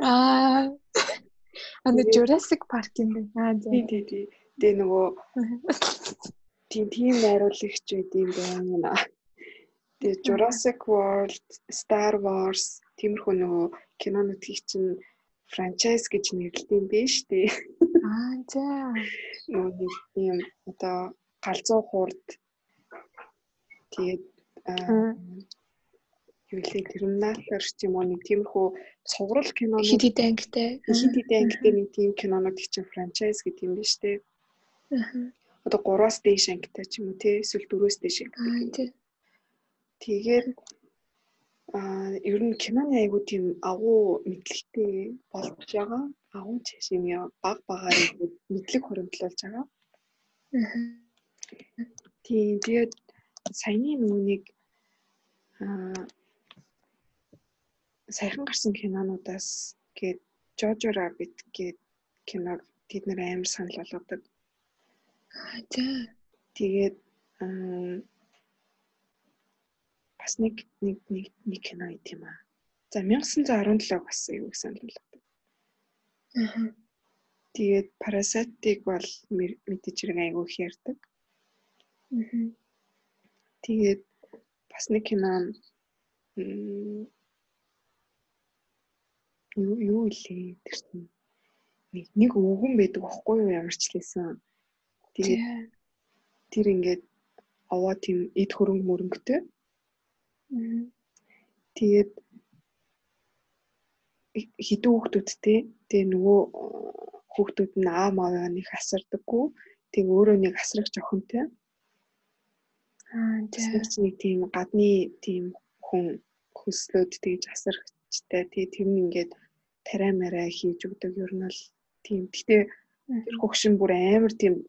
Аа. Аны Jurassic Park юм байна. Тий, тий, тий. Тэгээ нөгөө тийм тийм найруулагч байд юм байна. Тэгээ Jurassic World, Star Wars тиймэрхүү нөгөө кинонуудыг чинь франчайз гэж нэрлэдэг юм биш үү? Аа за. Нөгөө тийм одоо галзуу хурд тэгээд юу лээ терминатор ч юм уу нэг тиймэрхүү цуврал кинонууд хит хит ангитай хит хит ангитай нэг тийм кинонууд чинь франчайз гэдэг юм биш үү? Одоо 3-аас дээш ангитай ч юм уу тий эсвэл 4-өөс дээш ангитай. Тэгээд аа ер нь киноны айгуу тийм агуу мэдлэгтэй болж байгаа. Агуу чиш юм яа баг багаар мэдлэг хуримтлуулж байгаа. Аа. Тийм тэгээд саяны нүунийг аа саяхан гарсан кинонуудаас гээд Jojo Rabbit гээд киног тэд нэр амар санал болгодог. За. Тэгээд бас нэг нэг нэг нэг кино юм аа. За 1917 бас юу гэсэн санал болгодог. Аа. Тэгээд Parasite-ыг бол мэдээж хэрэг айгүй их ярьдаг. Аа. Тэгээд бас нэг кино юу юу илээ тэр чинь нэг нэг өвгөн байдаг аахгүй юу ямар ч лээсэн. Тэгээд тэр ингээд аваа тийм эд хөрөнгө мөрөнгөтэй. Тэгээд хідэн хүүхдүүдтэй тэгээ нөгөө хүүхдүүд нь аа мааваа нэг асардаггүй. Тэг өөрөө нэг асрагч охинтой. Аа тэгээд нэг тийм гадны тийм хүн хөслөөд тэгж асрагчтай. Тэгээ тэр нь ингээд тарай мараа хийж өгдөг. Ер нь бол тийм. Гэтэ тэр хөгшин бүр амар тийм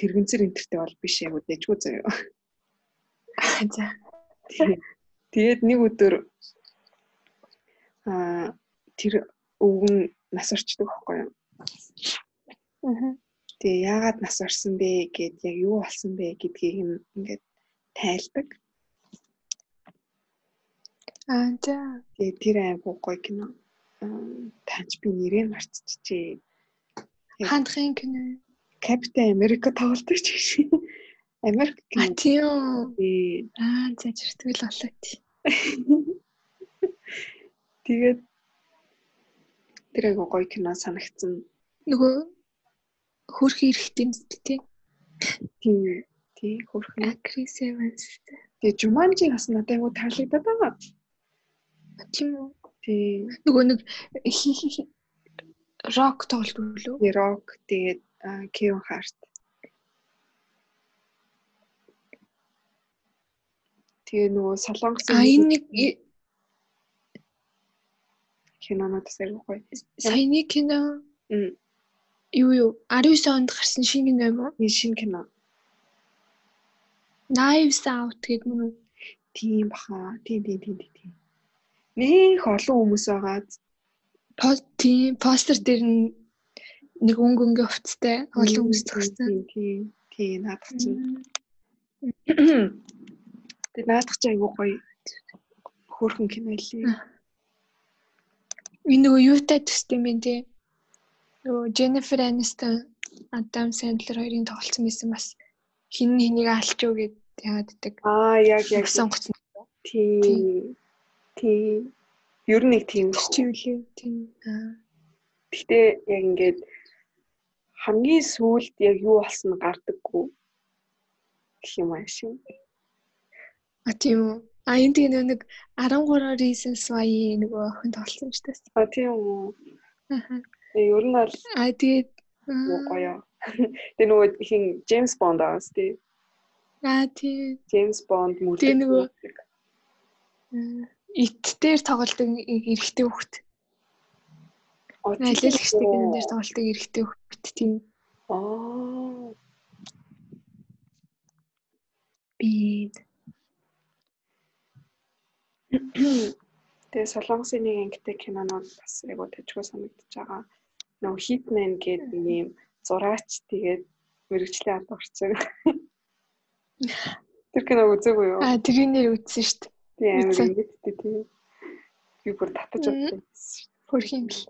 тэрэгэнцэр энтертэй бол биш яг үдээчгүй заяа. За. Тэгээд нэг өдөр аа тэр өвгөн нас орчдөг байхгүй юу? Аа. Тэгээ яагаад нас орсон бэ гэд яг юу болсон бэ гэдгийг ингээд тайлдаг. Аа. Тэгээ тэр айгуу гоё кино. Танч би нэрээ марцчихжээ. Хандхын кино. Капитан Америка тоглолдог ч гэж. Америк кино. А тийм. Аа за зэртгэл болоод. [laughs] Тэгээд тэр айгуу гоё кино санагдсан. Нөгөө хөрх эрэхтэй тий. Тийм. Тий, хөрх. Крис Эванс. Тэгээ Жуманжи бас надад айгуу таалагдаад байгаа. Тийм үү? Тий. Нөгөө нэг [laughs] рок тоглолт үлээ. Тий, рок тэгээд Kevin Hart. Тэгээ нөгөө Солонгос А энэ нэг кинонуудаас айгүй гоё. Саяны кино. Юу юу 19 онд гарсан шинэ кино юм уу? Энэ шинэ кино. Knives Out гэдэг мөн үү? Тийм баха. Тийм тийм тийм тийм нэг олон хүмүүс байгаа. Тийм постэр дээр нэг өнгө өнгө хувцтай олон хүмүүс зогссон. Тийм тийм наадах чинь. Тэгээ наадах чинь айгуу гоё хөөрхөн кино лээ. Энэ нөгөө юутай төстэй юм те. Нөгөө Jennifer Aniston, Adam Sandler хоёрын тоглолцсон байсан бас хин хэнийг алч юу гэд яагаад гэдэг. Аа яг яг сонгоцсон. Тийм. Тийм. Ер нь нэг тийм чивлээ. Тийм. Гэтэ яг ингээд хамгийн сүүлд яг юу болсон гардаггүй гэх юм аашиг. А тийм үү. А энэ тийм нэг 13 reasons why нөгөө охин тоглосон ч гэсэн. А тийм үү. Аа. Ер нь бол А тэгээд гоё. [laughs] Тэгээ нөгөө хин Джеймс Бонд аас тий. А тий. Джеймс Бонд мөрөд. Тэгээ нөгөө ит дээр тоглодог эрэгтэй хүүхэд. Алилагчтай кинон дээр тоглодог эрэгтэй хүүхэд тийм. Аа. Би Тэгээ Солонгосын нэг ангитай кинонууд бас айгуу тажгүй санагдаж байгаа. Нөгөө Hitman гэдэг ийм зураач тэгээд мэрэгчлээ алга орцсон. [laughs] Тэр кино үзээгүй юу? Аа тэрийг нэр үзсэн шүү дээ. Тийм амар ингэдтэй тийм. Би бүр татаж авсан. Хөрх юм бэл.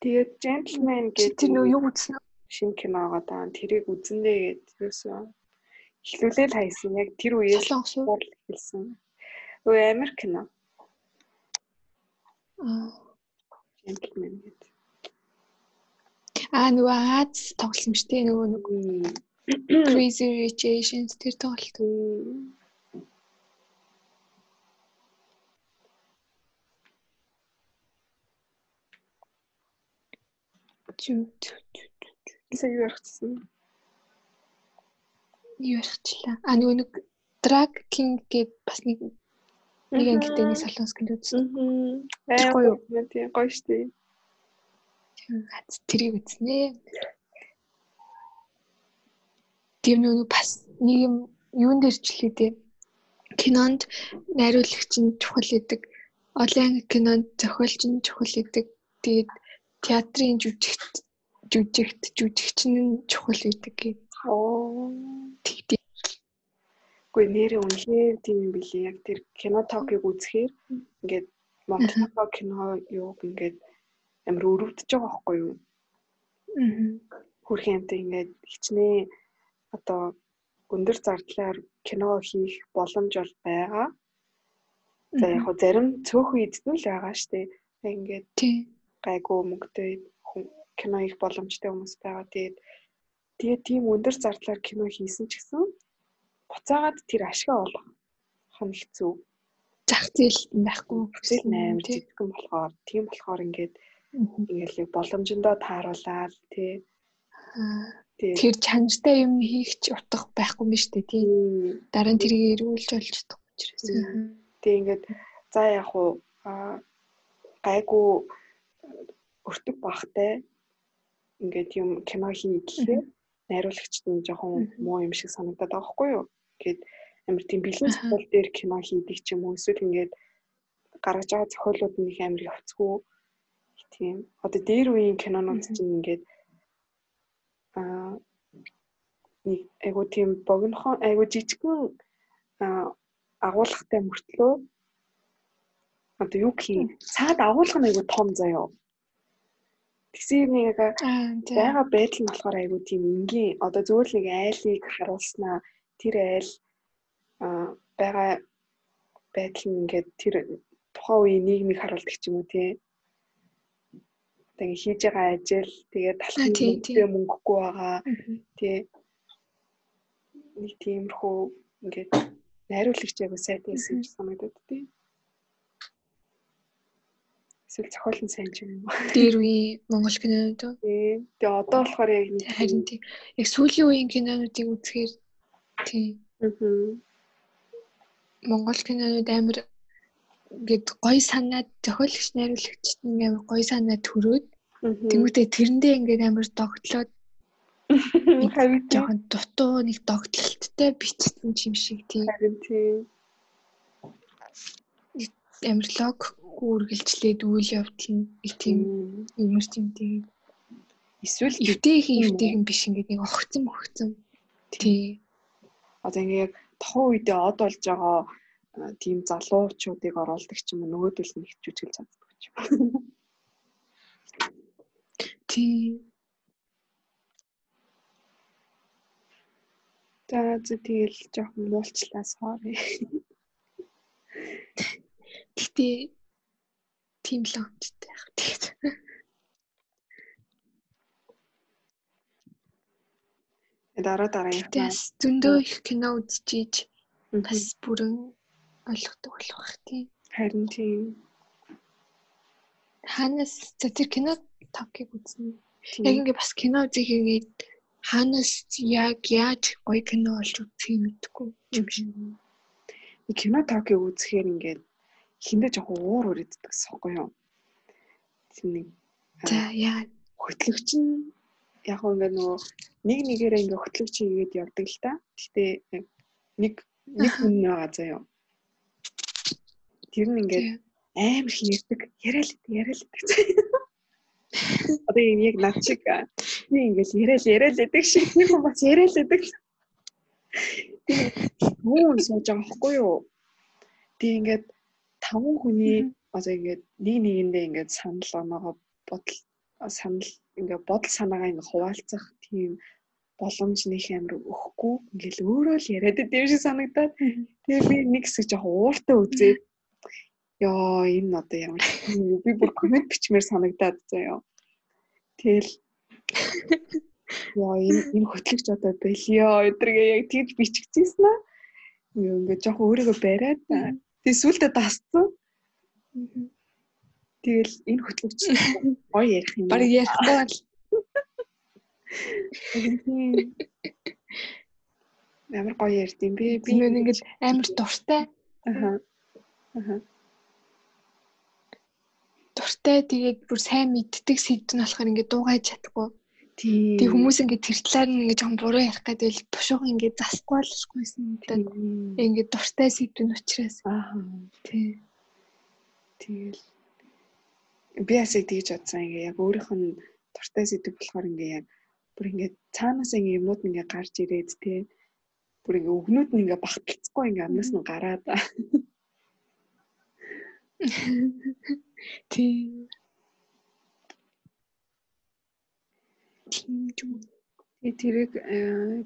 Тэгээд Gentleman гэдэг тэр нөө юу үзсэн вэ? шинэ кино байгаа даа. Тэрийг үзэндээ гээд юусэн. Эхлүүлэл хайсан. Яг тэр үеэс Солонгос хэлсэн. Өө Америк кино. Аа. Gentleman гэдэг. Аа нөгөө Аз тоглосон шүү дээ нөгөө нэг Crazy Rich Asians тэр тоглолт. Чү чү чү. Isa юу яригдсан? Юу яригчлаа. Аа нөгөө нэг Drag King гээд бас нэг нэг ангитай нэг солонгос кино үзсэн. Аа. Гоё юу? Тийм гоё штэ. Хац тэрийг үзнэ. Тэр нөгөө бас нэг юм юун дээр ч лээ дээ. Кинонд найруулагч нь чухал гэдэг. Олон кинонд зохиолч нь чухал гэдэг. Тэгээд театрын жүжигт жүжигт жүжигч нь чухал гэдэг гээ. Оо. Тэгтээ. Гэхдээ нэрээ үнэхээр тийм юм билий. Яг тэр кино токийг үзэхээр ингээд Монтего кино юу ингээд амар өрөвдөж байгаа байхгүй юу? Аа. Хүрхэн юмтай ингээд хичнээн одоо өндөр зардлаар кино хийх боломж бол байгаа. За яг хөө зарим цөөхөн эдд нь л байгаа штэ. Ингээд гайгүй мөнгөтэй кино их боломжтой хүмүүс байгаа. Тэгээд тэгээд тийм өндөр зардлаар кино хийсэн ч гэсэн буцаагаад тэр ашиг олох хоног хэцүү. Зах зээл байхгүй. Зээл 8 жижигхэн болохоор тийм болохоор ингээд ингээл боломжиндоо тааруулаад тий. Тэр чанартай юм хийх ч утга байхгүй юм шүү дээ тий. Дараа нь тэрийг эргүүлж олж чадахгүй учраас. Тэг ингээд за яг уу гайгүй өртөг бахтай ингээд юм кино хий гэхээр найруулагчд нь жоохон муу юм шиг санагдаад байгаа хгүй юу. Ингээд амар тийм бэлэн зохиол дээр кино хийдэг ч юм уу? Эсвэл ингээд гаргаж байгаа зохиолууд нь их амар явцгүй. Тийм. Одоо дээр үеийн кинонууд чинь ингээд аа нэг айгу тийм богинохон айгу жижигхэн агуулгатай мөртлөө одоо юу гэх юм? Цаад агуулга нь айгу том заяо. Тэгсээр нэг байгаа байдал нь болохоор айгу тийм энгийн одоо зөвөр нэг айлыг харуулснаа тэр айл байгаа байдал нь ингээд тэр тухайн үеийн нийгмийг харуулдаг ч юм уу тий. Тэгээ хийж байгаа ажил тэгээ талхын мөнгөтэй мөнгөгүй байгаа тий. Нэг тиймэрхүү ингээд найруулагч яг сайд байсан гэж санагдаад тий. Эсвэл зохиол нь сайн ч юм уу. [laughs] Дээр үе Монгол кинонууд уу тий. Тэгээ одоо болохоор яг харин тий. Яг сүүлийн үеийн кинонуудыг үзэхээр тий Монгол кинонууд амар ингээд гоё санаад зохиолагч найруулагчд нь амар гоё санаад төрөөд Тэнгүүтээ тэрэндээ ингээд амар догтлоод жоохон дутуу нэг догтлолттой бичсэн юм шиг тийм. Тийм. Амар лог үргэлжлээд үйл явдал нь тийм юмэр тийм тийм. Эсвэл эвтэйхэн эвтэйхэн биш ингээд нэг огцсон огцсон. Тий. Одоо ингээд тохон үедээ од болж байгаа тийм залуучуудыг оруулдаг ч юм уу нөгөөдөл нь их жүжиглж чаддаг ч юм. Тийм. За за тэгэл жоохон муулчлаа sorry. Гэтэ тийм л онцтой яг тэгээд. Дараа дараагийнхаа Тэс зөндөө их кино үзчихийж бас бүрэн ойлгодог болох бах тийм. Харин тийм. Ханаас за тэр кино тавкийг үзнэ. Яг ингээ бас кино үзэх ингээд хаанаас яг яаж гоё кино олж үзхийг мэдэхгүй юм шиг. Кино токийг үзэхээр ингээд хиндэ жоохон уур үрээддэг сохгүй юу? Нэг за яа хөтлөгч нь яг ингээд нөгөө нэг нэгээрээ ингээд хөтлөгч хийгээд явдаг л та. Гэхдээ нэг нэг хүн байгаа заяа. Тэр нь ингээд амар их ярьдаг. Яриад яриад заяа. Одоо яг над шиг би ингээл яриад яриад лэдэг шиг тийм хүн бас яриад лэдэг. Муу сууж байгаа байхгүй юу? Тэг ингээд таван хүний одоо ингээд нэг нэгэндээ ингээд санал оноогоо бодол санал ингээд бодол санаагаа ингээд хуваалцах тийм боломж нэг амар өгөхгүй. Ингээл өөрөө л яриад идэв шиг санагдаад. Тэгээ би нэг хэсэг жоохон ууртай үзээд ёо энэ одоо ямар [laughs] би бүр комент бичмээр санагдаад заяа. Тэгэл Яа энэ энэ хөтлөгч одоо болио өдргээ яг тийж биччихсэн аа. Ингээ жоохон өөрийгөө бариад тий сүултээ дасцсан. Тэгэл энэ хөтлөгч [laughs] гоё ярих юм. Бараг ярихгүй бол Ямар гоё ярьд юм бэ? Би нэг ингэж амар дуртай. Аха. Аха. Дуртай тэгээд бүр сайн мэддэг сэдв нь болохоор ингэ дуугаж чадахгүй. Тэг хүмүүс ингээд тэр талаар нь ингээд жоохон буруу ярих гэдэг л бушуух ингээд засахгүй болохгүйсэн гэдэг. Ингээд дуртай сэдвэн учраас. Аа. Тий. Тэгэл би асыг тэгж бодсон ингээ яг өөрийнх нь дуртай сэдв болохоор ингээ яг бүр ингээ цаанаас ингээ юмнууд ингээ гарч ирээд тий. Бүр ингээ өгнүүд нь ингээ багталцахгүй ингээ амнаас нь гараад. Тий. Тэгээ тэрийг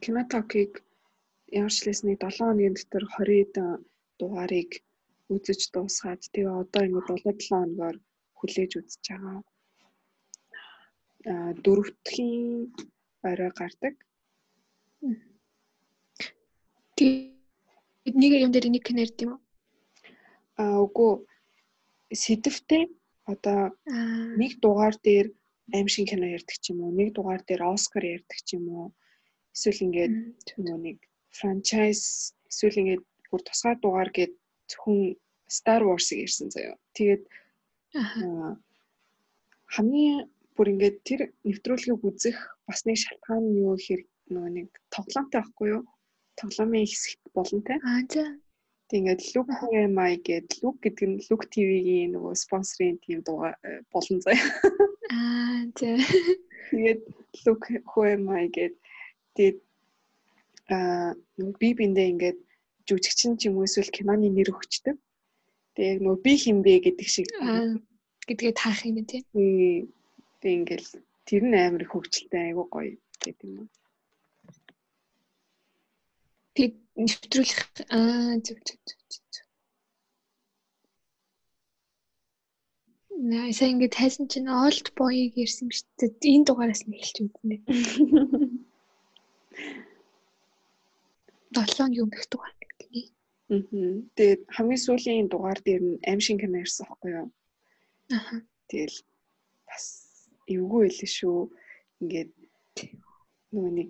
кинотокийг ямарчлээсний 7 хоногийн дотор 20 дугаарыг үзэж дуусгаад тэгээ одоо ингэ 7 7 хоногоор хүлээж үзэж байгаа. Аа дөрөвдхийн орой гардаг. Тэгээ нэг юм дээр нэг ярд юм уу? Аа үгүй сэдвтэй одоо нэг дугаар дээр аим шиг кино ярьдаг ч юм уу нэг дугаар дээр Оскар ярьдаг ч юм уу эсвэл ингээд нөгөө нэг франчайз эсвэл ингээд бүр тусгай дугаар гээд зөвхөн Star Wars-ыг ярьсан заяа. Тэгээд хамгийн бүр ингээд тэр нэвтрүүлгийг үзэх бас нэг шалтгаан нь юу гэхээр нөгөө нэг тоглоомтой байхгүй юу? Тоглоомын хэсэг болно те. Аа за. Тэг ингээд Look My гэдэг Look гэдэг нь Look TV-ийн нөгөө спонсорын тийм дугаар э, болон заяа. Аа тий. Тэгээд look who am I гэд тэгээд аа би биндээ ингээд жүжигчин ч юм уу эсвэл киноны нэр өгчдөг. Тэгээд яг нөгөө би хин бэ гэдэг шиг гэдгээ таах юм тий. Тэг ингээл тэр нь амар хөвгчлээ айгуу гоё гэдэг юм. Тэг нэвтрүүлэх аа зүг зүг зүг. Наа сая ингэ тайсан чинь old boy-г ярьсан шүү дээ. Энэ дугаараас нь эхэлж үзнэ. 7 [laughs] юм их дугаар. Тэгээд хамгийн сүүлийн дугаар дээр нь аимшиг кино ярьсан байхгүй юу? Аа. Тэгэл бас эвгүй байлээ шүү. Ингээд нөгөө нэг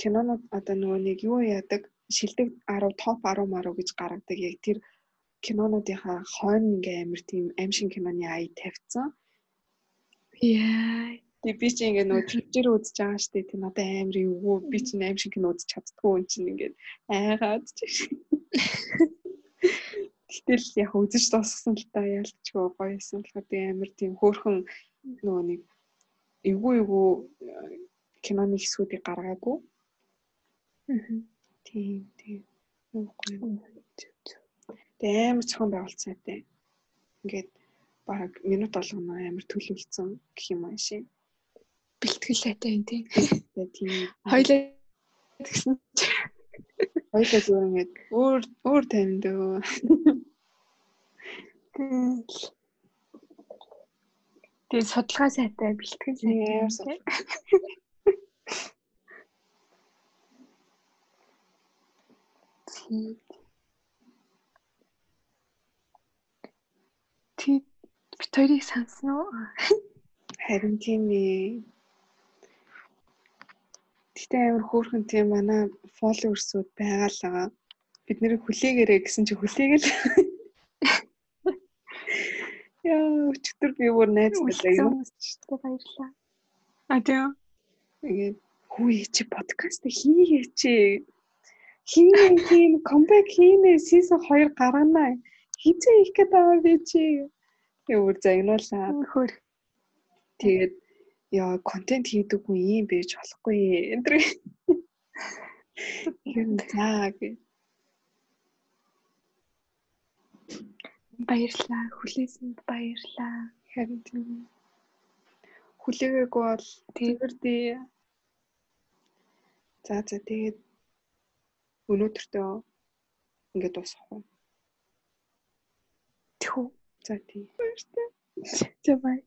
кинонод одоо нөгөө нэг юу яадаг шилдэг 10 топ 10 маруу гэж гаргадаг яг тэр кинонуудынхаа хойно ингээ амар тийм аимшиг киноны ая тавьсан. Яа. Тэгээ би чи ингээ нөгөө твичээр үзэж байгаа штэ тийм одоо амар юу би чи аимшиг кино үзэж чаддгүй юм чинь ингээ айгаад чиш. Гэтэл яг үзэж дуусгасан л та ялчгүй гоёсэн болохоор тийм амар тийм хөөрхөн нөгөө нэг эвгүй эвгүй киноны хэсгүүдийг гаргаагүй. Аа. Тийм тийм. Тэгээ амар цохон байгуулсан сайтай. Ингээд баг минут болгоно амар төлөвлөсөн гэх юм аа шин. Бэлтгэл сайтай юм тийм. Тийм. Хоёлаа гэсэн. Хоёлаа зүгээр ингээд өөр өөр таймд өө. Тэгээ судалгаа сайтай бэлтгэл сайтай. Ти бит хоёрыг сансан уу? Харин тийм ээ. Гэтэ амар хөөрхөн тийм манай фолловерсууд байгаа л байгаа. Бид нэр хүлээгээрэй гэсэн чи хүлээгээл. [laughs] Яа, өчтөр би бүр найзтай юм шүү дээ баярлаа. А тийм. Тэгээд хүү чи подкаст хийгээ чи хин хин камбэк хийнэ сизон 2 гаргана. Хизээ их гэдэг байгаа би чи. Юу бүр загнуулаа. Хөр. Тэгээд яа контент хийдэггүй юм байж болохгүй энэ. [laughs] Юм гэ. Баярлаа. Хүлээсэнд баярлаа. Харин тийм. Хүлээгээгүй бол тэгэрдээ. За за тэгээд өнөөдөртөө ингээд дуусгах уу? Тэхүү. За тийм. Баярлалаа. За бай.